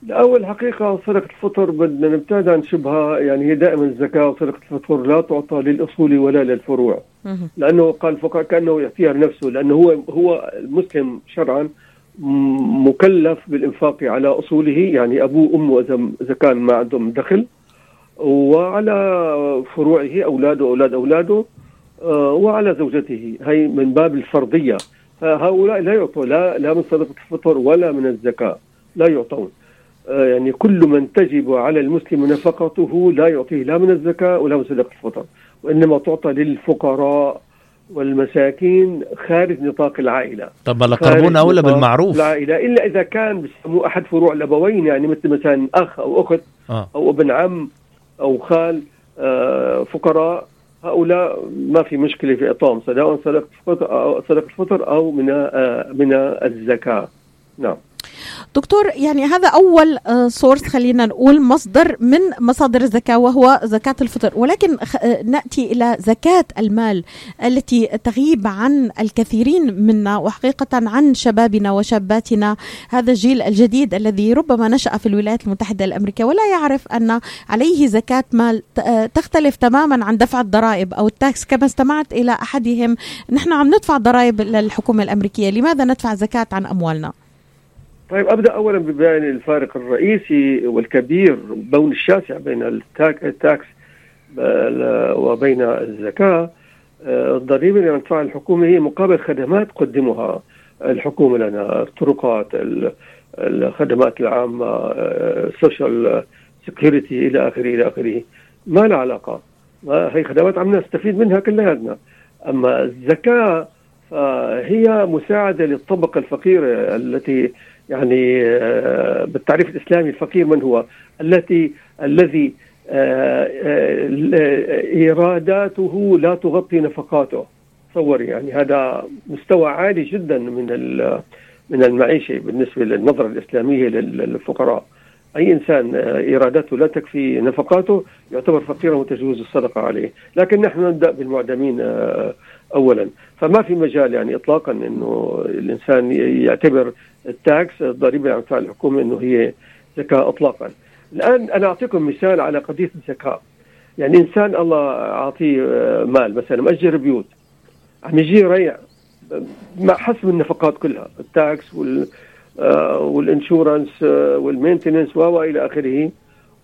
أول حقيقة صدقة الفطر بدنا نبتعد عن شبهة يعني هي دائما الزكاة وصدقة الفطر لا تعطى للأصول ولا للفروع. لأنه قال الفقهاء كأنه يعطيها لنفسه لأنه هو هو المسلم شرعا مكلف بالإنفاق على أصوله يعني أبوه وأمه إذا إذا كان ما عندهم دخل وعلى فروعه أولاده أولاد أولاده آه، وعلى زوجته هي من باب الفرضية. فهؤلاء لا يعطوا لا لا من صدقة الفطر ولا من الزكاة لا يعطون. يعني كل من تجب على المسلم نفقته لا يعطيه لا من الزكاة ولا من صدقة الفطر وإنما تعطى للفقراء والمساكين خارج نطاق العائلة. طب الأقربون أولى بالمعروف. العائلة إلا إذا كان بيسموه أحد فروع الأبوين يعني مثل مثلا أخ أو أخت آه. أو ابن عم أو خال آه، فقراء هؤلاء ما في مشكلة في إعطائهم سواء صدقة الفطر أو صدقة الفطر أو من آه، من الزكاة. نعم. دكتور يعني هذا أول سورس خلينا نقول مصدر من مصادر الزكاة وهو زكاة الفطر. ولكن آه، نأتي إلى زكاة المال التي تغيب عن الكثيرين منا وحقيقة عن شبابنا وشاباتنا. هذا الجيل الجديد الذي ربما نشأ في الولايات المتحدة الأمريكية ولا يعرف أن عليه زكاة مال آه، تختلف تماما عن دفع الضرائب أو ال tax. كما استمعت إلى أحدهم نحن عم ندفع ضرائب للحكومة الأمريكية لماذا ندفع زكاة عن أموالنا؟ طيب أبدأ اولا ببيان الفارق الرئيسي والكبير والبون الشاسع بين التاك ال tax وبين الزكاة. آه، الضريبة اللي تدفعها الحكومة هي مقابل خدمات تقدمها الحكومة لنا الطرقات ال- الخدمات العامة ال Social Security إلى آخره إلى آخره. ما لها علاقة. هي خدمات عم نستفيد منها كلياتنا أما الزكاة فهي مساعدة للطبقة الفقيرة التي يعني آه، بالتعريف الإسلامي الفقير من هو؟ التي الذي آه، آه، إيراداته لا تغطي نفقاته. تصور يعني هذا مستوى عالي جدا من من المعيشة بالنسبة للنظرة الإسلامية لل- للفقراء. أي إنسان إيراداته لا تكفي نفقاته يعتبر فقيرا وتجوز الصدقة عليه، لكن نحن نبدأ بالمعدمين اولا، فما في مجال يعني اطلاقا إنه الإنسان يعتبر التاكس الضريبه اللي عم تدفعها الحكومة إنه هي زكاه اطلاقا. الآن أنا أعطيكم مثال على قضية الزكاه. يعني إنسان الله أعطيه آه، مال مثلا مأجر بيوت. عم يجي ريع مع حسب النفقات كلها. ال tax وال آه، وال insurance آه، وال maintenance و إلى آخره.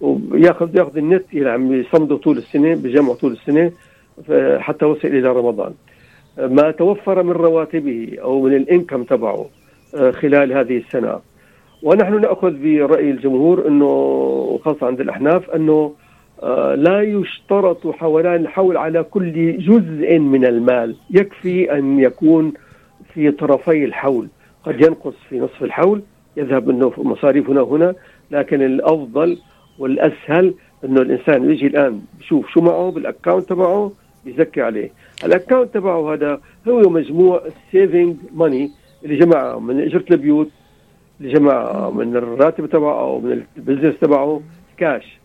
ويأخذ يأخذ النت اللي عم يصمده طول السنة بجمعه طول السنة حتى وصل إلى رمضان. ما توفر من رواتبه أو من ال income تبعه آه، خلال هذه السنة. ونحن نأخذ برأي الجمهور إنه وخاصة عند الأحناف إنه آه، لا يشترط حولان الحول على كل جزء من المال. يكفي أن يكون في طرفي الحول. قد ينقص في نصف الحول يذهب منه مصاريف هنا وهنا لكن الأفضل والأسهل إنه الإنسان يجي الآن بشوف شو معه بال account تبعه يزكي عليه. ال account تبعه هذا هو مجموع ال saving money اللي جمعه من إجرة البيوت اللي جمعه من الراتب تبعه أو من ال business تبعه كاش.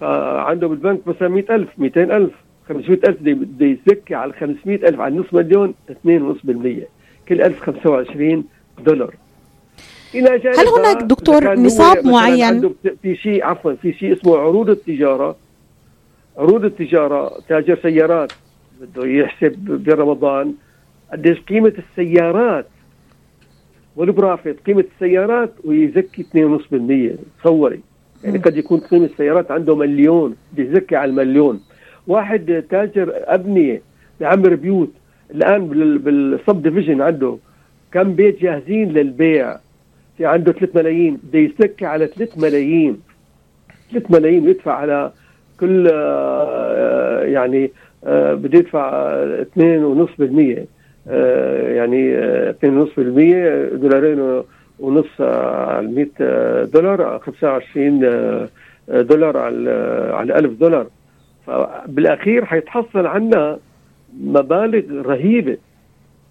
فعنده بالبنك مثلا 100000 200000 500000 بده يزكي على 500000 على نص مليون 2.5% كل 1000 25 دولار هل هناك دكتور نصاب معين؟ في شيء عفوا في شيء اسمه عروض التجارة عروض التجارة تاجر سيارات بده يحسب برمضان قديش قيمة السيارات. وال profit قيمة السيارات ويزكي 2.5% تصوري. يعني. قد يكون قيمة السيارات عنده مليون. بيزكي على المليون. واحد تاجر أبنية بيعمر بيوت. الآن بال- بال subdivision عنده كم بيت جاهزين للبيع. في عنده 3 ملايين. بده يزكي على 3 ملايين. 3 ملايين. يدفع على كل آه، يعني بده يدفع آه، 2.5% آه، يعني آه، 2.5% دولارين و- ونص آه، على 100 آه، دولار 25 آه، آه، دولار على على 1000 دولار. فبالأخير حيتحصل عنا مبالغ رهيبة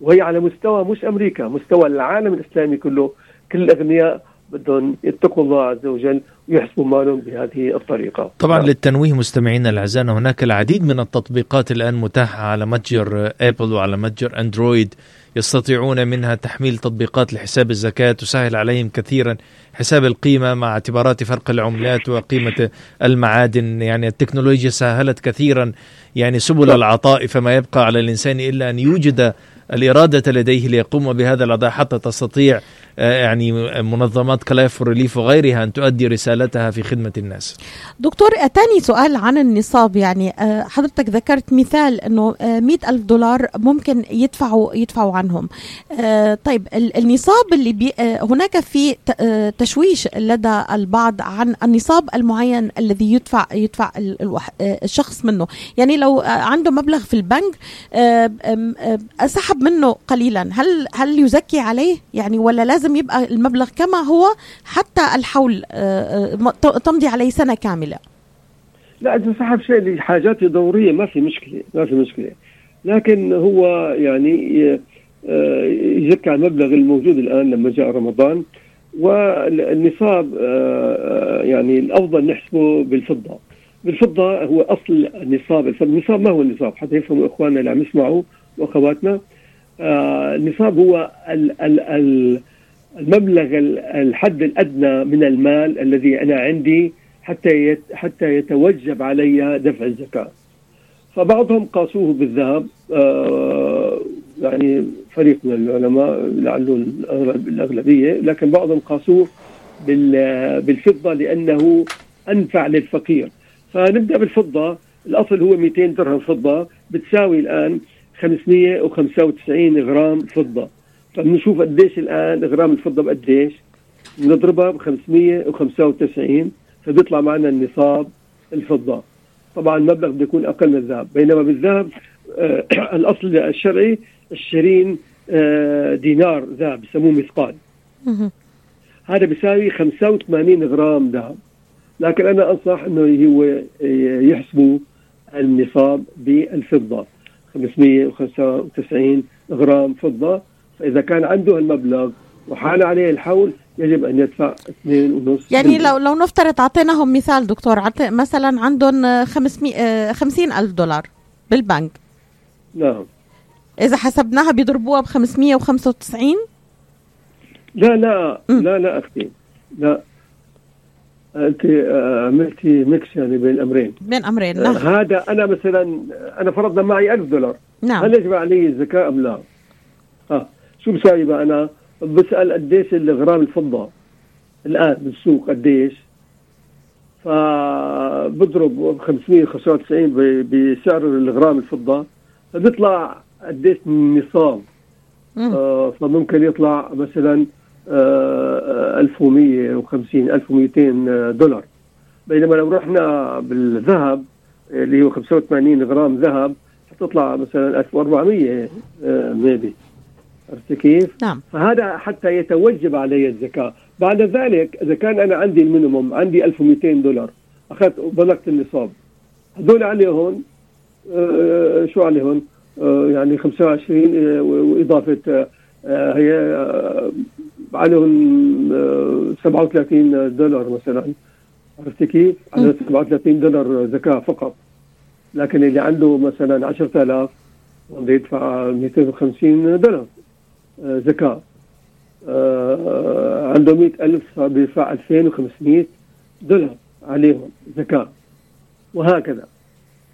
وهي على مستوى مش أمريكا مستوى العالم الإسلامي كله. كل الأغنياء بدهم يتقوا الله عز وجل ويحسبوا مالهم بهذه الطريقة طبعا نعم. للتنويه مستمعينا الأعزاء هناك العديد من التطبيقات الآن متاحة على متجر ابل وعلى متجر اندرويد يستطيعون منها تحميل تطبيقات لحساب الزكاة تسهل عليهم كثيرا حساب القيمة مع اعتبارات فرق العملات وقيمة المعادن يعني التكنولوجيا سهلت كثيرا يعني سبل العطاء فما يبقى على الإنسان إلا أن يوجد الإرادة لديه ليقوم بهذا الأداء حتى تستطيع يعني منظمات كلايف Relief وغيرها أن تؤدي رسالتها في خدمة الناس. دكتور أتاني سؤال عن النصاب. يعني آه، حضرتك ذكرت مثال أنه مئة ألف دولار ممكن يدفعوا يدفعوا عنهم. آه، طيب ال- النصاب اللي بي آه، هناك في آه، تشويش لدى البعض عن النصاب المعين الذي يدفع يدفع آه، الشخص منه. يعني لو آه، عنده مبلغ في البنك آه، آه، سحب منه قليلا. هل هل يزكي عليه؟ يعني ولا لازم يبقى المبلغ كما هو حتى الحول آه، آه، تمضي عليه سنة كاملة. لا إذا سحب شيء لحاجات ضرورية ما في مشكلة ما في مشكلة. لكن هو يعني آه، على المبلغ الموجود الآن لما جاء رمضان والنصاب يعني الأفضل نحسبه بالفضة. بالفضة هو أصل النصاب. النصاب ما هو النصاب؟ حتى يفهموا إخواننا اللي عم يسمعوا وأخواتنا النصاب هو ال ال ال المبلغ ال- الحد الأدنى من المال الذي أنا عندي حتى حتى يتوجب علي دفع الزكاة. فبعضهم قاسوه بالذهب آه يعني فريق من العلماء لعله الأغلبية لكن بعضهم قاسوه بال- بالفضة لأنه أنفع للفقير. فنبدأ بالفضة الأصل هو 200 درهم فضة بتساوي الآن 595 غرام فضة. فبنشوف قديش الآن غرام الفضه بقديش؟ بنضربها ب 595 فبيطلع معنا النصاب الفضة. طبعا المبلغ بده يكون أقل من الذهب، بينما بالذهب آه <clears throat> الأصل الشرعي 20 آه دينار ذهب بسموه مثقال. هذا بيساوي 85 غرام ذهب. لكن أنا أنصح إنه هو يحسبوا النصاب بالفضة 595 غرام فضة فإذا كان عنده المبلغ وحال عليه الحول يجب أن يدفع 2.5 يعني لو لو نفترض أعطيناهم مثال دكتور عط- مثلا عندهم آه، 500 آه، 50 ألف دولار بالبنك. نعم. إذا حسبناها بيضربوها ب 595 لا لا مم. لا لا أختي. لا. أنت آه، عملتي ميكس يعني بين الامرين بين أمرين آه، نعم. هذا أنا مثلا أنا فرضنا معي 1000 دولار. نعم. هل يجب علي الزكاه أم لا؟ شو بساوي بقى أنا؟ بسأل قديش الغرام الفضة الآن بالسوق قديش؟ فبضرب 595 ب- بسعر الغرام الفضة فبيطلع قديش النصاب. آه، فممكن يطلع مثلا آه، 1150 1200 دولار بينما لو رحنا بالذهب اللي هو 85 غرام ذهب حتطلع مثلا 1400 maybe عرفت كيف؟ نعم. فهذا حتى يتوجب علي الزكاة. بعد ذلك إذا كان أنا عندي ال minimum عندي 1200 دولار أخذت بلغت النصاب. هدول عليهم آه، شو عليهم آه، يعني 25 آه، وإضافة آه، هي آه، عليهم آه، 37 دولار مثلا. عرفت كيف؟ على 37 دولار زكاة فقط. لكن اللي عنده مثلا 10000 بده يدفع 250 دولار. آه، زكاه آه، عنده 100000 بيدفع 2500 دولار عليهم زكاه وهكذا.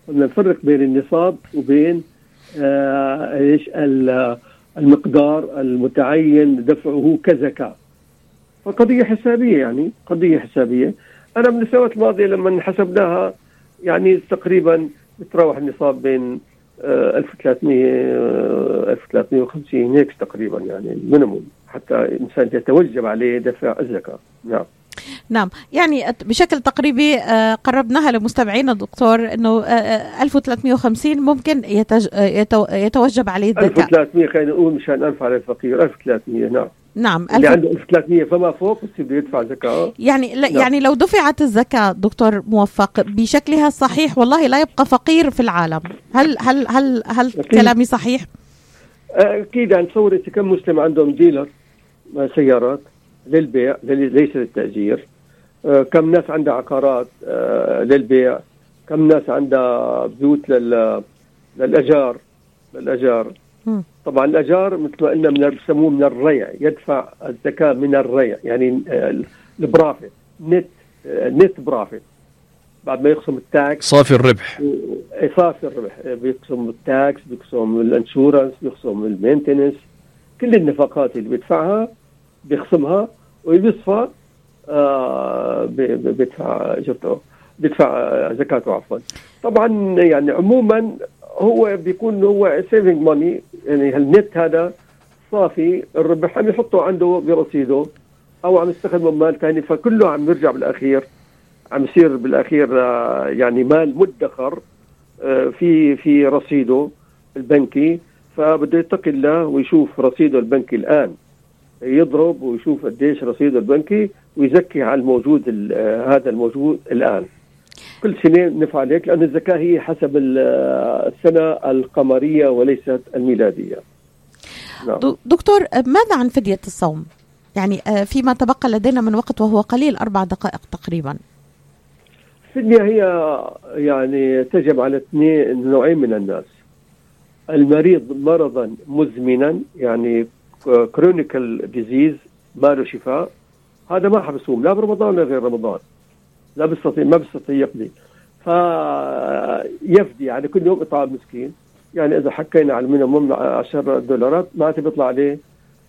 بدنا نفرق بين النصاب وبين آه، إيش؟ ال- المقدار المتعين دفعه كزكاه فقضية حسابية يعني قضية حسابية. أنا من السنوات الماضية لما حسبناها يعني تقريبا بتراوح النصاب بين آه، 1300 آه، 1350 هيك تقريبا يعني المينيموم حتى الانسان يتوجب عليه دفع الزكاة نعم نعم يعني بشكل تقريبي آه، قربناها لمستمعينا دكتور إنه آه، آه، 1350 ممكن. آه،. يتوجب عليه الزكاة 1300 خلينا نقول مشان أنفع للفقير 1300 نعم نعم اللي. عنده 1300 فما فوق بصير بده يدفع زكاة يعني لا نعم. يعني لو دفعت الزكاة دكتور موفق بشكلها الصحيح والله لا يبقى فقير في العالم هل هل هل هل أكيد. كلامي صحيح أكيد يعني تصور انت كم مسلم عندهم ديلر آه، سيارات للبيع لل- ليس للتأجير آه، كم ناس عندها عقارات آه، للبيع كم ناس عندها بيوت لل للأجار للأجار. طبعا الأجار مثل ما قلنا من بسموه من الريع يدفع الزكاة من الريع يعني آه، ال profit net آه، net profit بعد ما يقسم ال tax. صافي الربح. اي صافي الربح. بيقسم ال tax بيقسم ال insurance بيقسم ال maintenance كل النفقات اللي بيدفعها بيخصمها وبيصفى آه بي- بي- بيدفع اجرته بيدفع آه، زكاته عفوا. طبعا يعني عموما هو بيكون هو saving money يعني النت هذا صافي الربح عم يحطه عنده برصيده أو عم يستخدمه مال ثاني فكله عم يرجع بالأخير عم يصير بالأخير آه، يعني مال مدخر آه، في في رصيده البنكي فبده يتقي الله ويشوف رصيده البنكي الآن. يضرب ويشوف قديش رصيده البنكي ويزكي على الموجود ال- آه، هذا الموجود الآن. كل سنة نفعل هيك لأن الزكاة هي حسب ال- آه، السنة القمرية وليست الميلادية. نعم. دكتور آه، ماذا عن فدية الصوم؟ يعني آه، فيما تبقى لدينا من وقت وهو قليل أربع دقائق تقريبا. الفدية هي يعني تجب على اثنين نوعين من الناس. المريض مرضا مزمنا يعني chronical disease ما له شفاء. هذا ما حيصوم لا برمضان ولا غير رمضان. لا بيستطيع ما بيستطيع يقضي. فيفدي يعني كل يوم إطعام مسكين. يعني إذا حكينا على ال minimum 10 دولارات معناته بيطلع عليه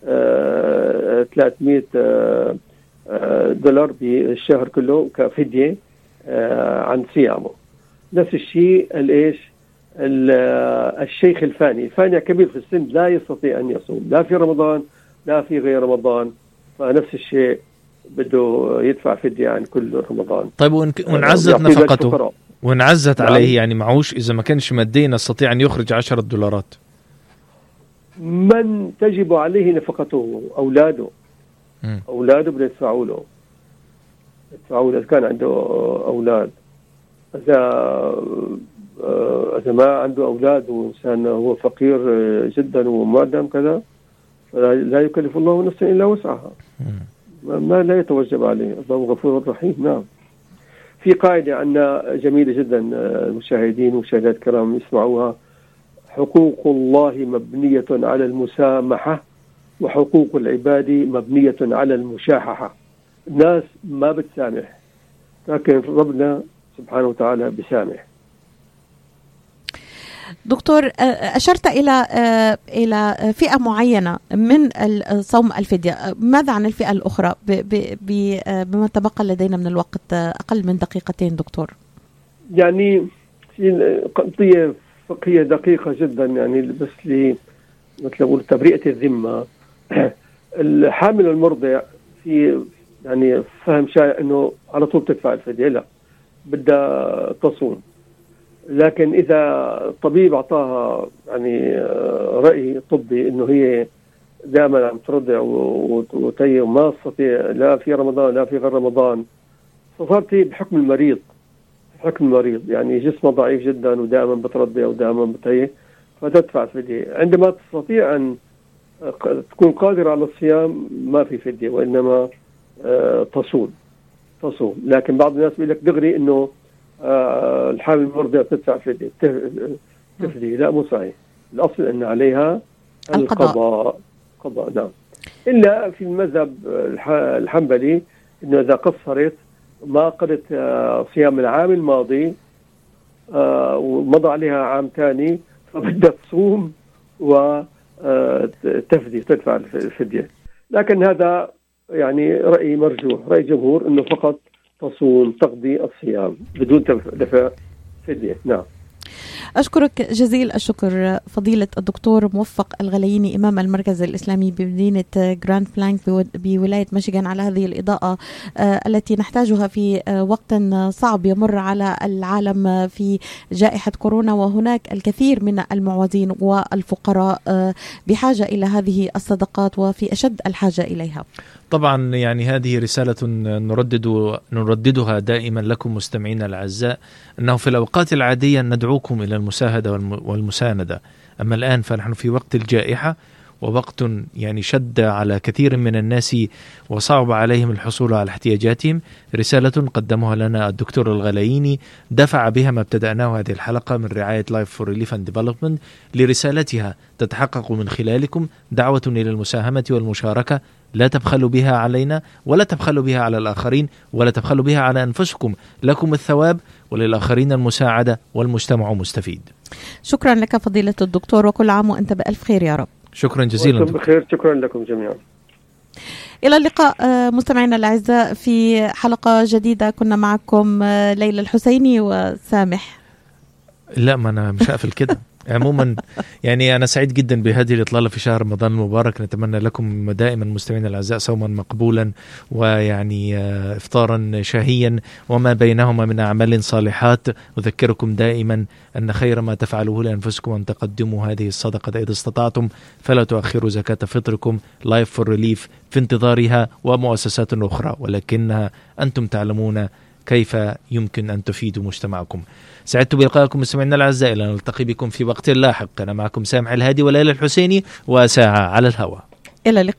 آه، 300 آه، دولار بالشهر كله كفدية آه، عن صيامه. نفس الشيء الايش ال- الشيخ الفاني. الفاني كبير في السن لا يستطيع أن يصوم. لا في رمضان لا في غير رمضان. فنفس الشيء بده يدفع فدية عن كل رمضان طيب وإن وانعزت نفقته. وانعزت نعم. عليه يعني معوش إذا ما كانش ماديا يستطيع أن يخرج 10 دولارات من تجب عليه نفقته أولاده مم. أولاده بده يدفعوا له يدفعوا له إذا كان عنده أولاد إذا آه، إذا ما عنده أولاد وإنسان هو فقير آه، جدا ومعدم كذا لا يكلف الله نفسا إلا وسعها مم. ما- لا يتوجب عليه. الله غفور رحيم. نعم. في قاعدة عندنا جميلة جدا المشاهدين والمشاهدات الكرام يسمعوها. حقوق الله مبنية على المسامحة وحقوق العباد مبنية على المشاححة. الناس ما بتسامح لكن ربنا سبحانه وتعالى بسامح دكتور أشرت إلى إلى فئة معينة من صوم الفدية. ماذا عن الفئة الأخرى؟ بما تبقى لدينا من الوقت أقل من دقيقتين دكتور. يعني قضية فقهية دقيقة جدا يعني بس لي مثل تبرئة الذمة. <clears throat> الحامل المرضع في يعني فهم شائع إنه على طول تدفع الفدية لا بدها تصوم. لكن إذا الطبيب أعطاها يعني آه، رأي طبي إنه هي دائما عم ترضع وتي وما تستطيع لا في رمضان لا في غير رمضان. فصارت هي بحكم المريض حكم المريض. يعني جسمه ضعيف جدا ودائما بترضي أو دائما بتهيه فتدفع فدية. عندما تستطيع أن تكون قادر على الصيام ما في فدية وإنما آه، تصوم تصوم. لكن بعض الناس بيقول لك دغري آه، الحامل المرضعه تدفع فديه تفدي لا مو صحيح. الأصل أن عليها القضاء. القضاء. قضاء نعم. إلا في المذهب الح- الحنبلي إنه إذا قصرت ما قضت آه، صيام العام الماضي آه، ومضى عليها عام ثاني فبدها تصوم وتفدي تدفع الف- الفدية. لكن هذا يعني رأي مرجوح رأي جمهور إنه فقط تصوم تقضي الصيام بدون دفع فدية. نعم. أشكرك جزيل الشكر فضيلة الدكتور موفق الغلاييني إمام المركز الإسلامي بمدينة جراند بلانك بو- بولاية ميشيغان على هذه الإضاءة آه، التي نحتاجها في آه، وقت صعب يمر على العالم في جائحة كورونا وهناك الكثير من المعوزين والفقراء آه، بحاجة إلى هذه الصدقات وفي أشد الحاجة إليها. طبعا يعني هذه رسالة نردد نرددها دائما لكم مستمعينا الأعزاء أنه في الأوقات العادية ندعوكم إلى المساهدة والم- والمساندة. أما الآن فنحن في وقت الجائحة ووقت يعني شد على كثير من الناس وصعب عليهم الحصول على احتياجاتهم. رسالة قدمها لنا الدكتور الغلاييني دفع بها ما ابتدأناه هذه الحلقة من رعاية Life for Relief and Development لرسالتها تتحقق من خلالكم. دعوة إلى المساهمة والمشاركة. لا تبخلوا بها علينا ولا تبخلوا بها على الآخرين ولا تبخلوا بها على أنفسكم. لكم الثواب وللآخرين المساعدة والمجتمع مستفيد. شكرا لك فضيلة الدكتور وكل عام وأنت بألف خير يا رب. شكرا جزيلا. بخير. شكرا لكم جميعا. إلى اللقاء آه، مستمعينا الأعزاء في حلقة جديدة. كنا معكم آه، ليلى الحسيني وسامح. لا ما أنا مش هقفل كده. <laughs> عموما يعني أنا سعيد جدا بهذه الإطلالة في شهر رمضان المبارك. نتمنى لكم دائما مستمعينا الأعزاء صوما مقبولا ويعني آه، إفطارا شهيا وما بينهما من أعمال صالحات. أذكركم دائما أن خير ما تفعلوه لأنفسكم أن تقدموا هذه الصدقة إذا استطعتم. فلا تؤخروا زكاة فطركم Life for Relief في انتظارها ومؤسسات أخرى. ولكنها أنتم تعلمون كيف يمكن أن تفيدوا مجتمعكم. سعدت بلقائكم مستمعينا الأعزاء. إلى نلتقي بكم في وقت لاحق. أنا معكم سامح الهادي وليلى الحسيني وساعة على الهواء. إلى اللقاء.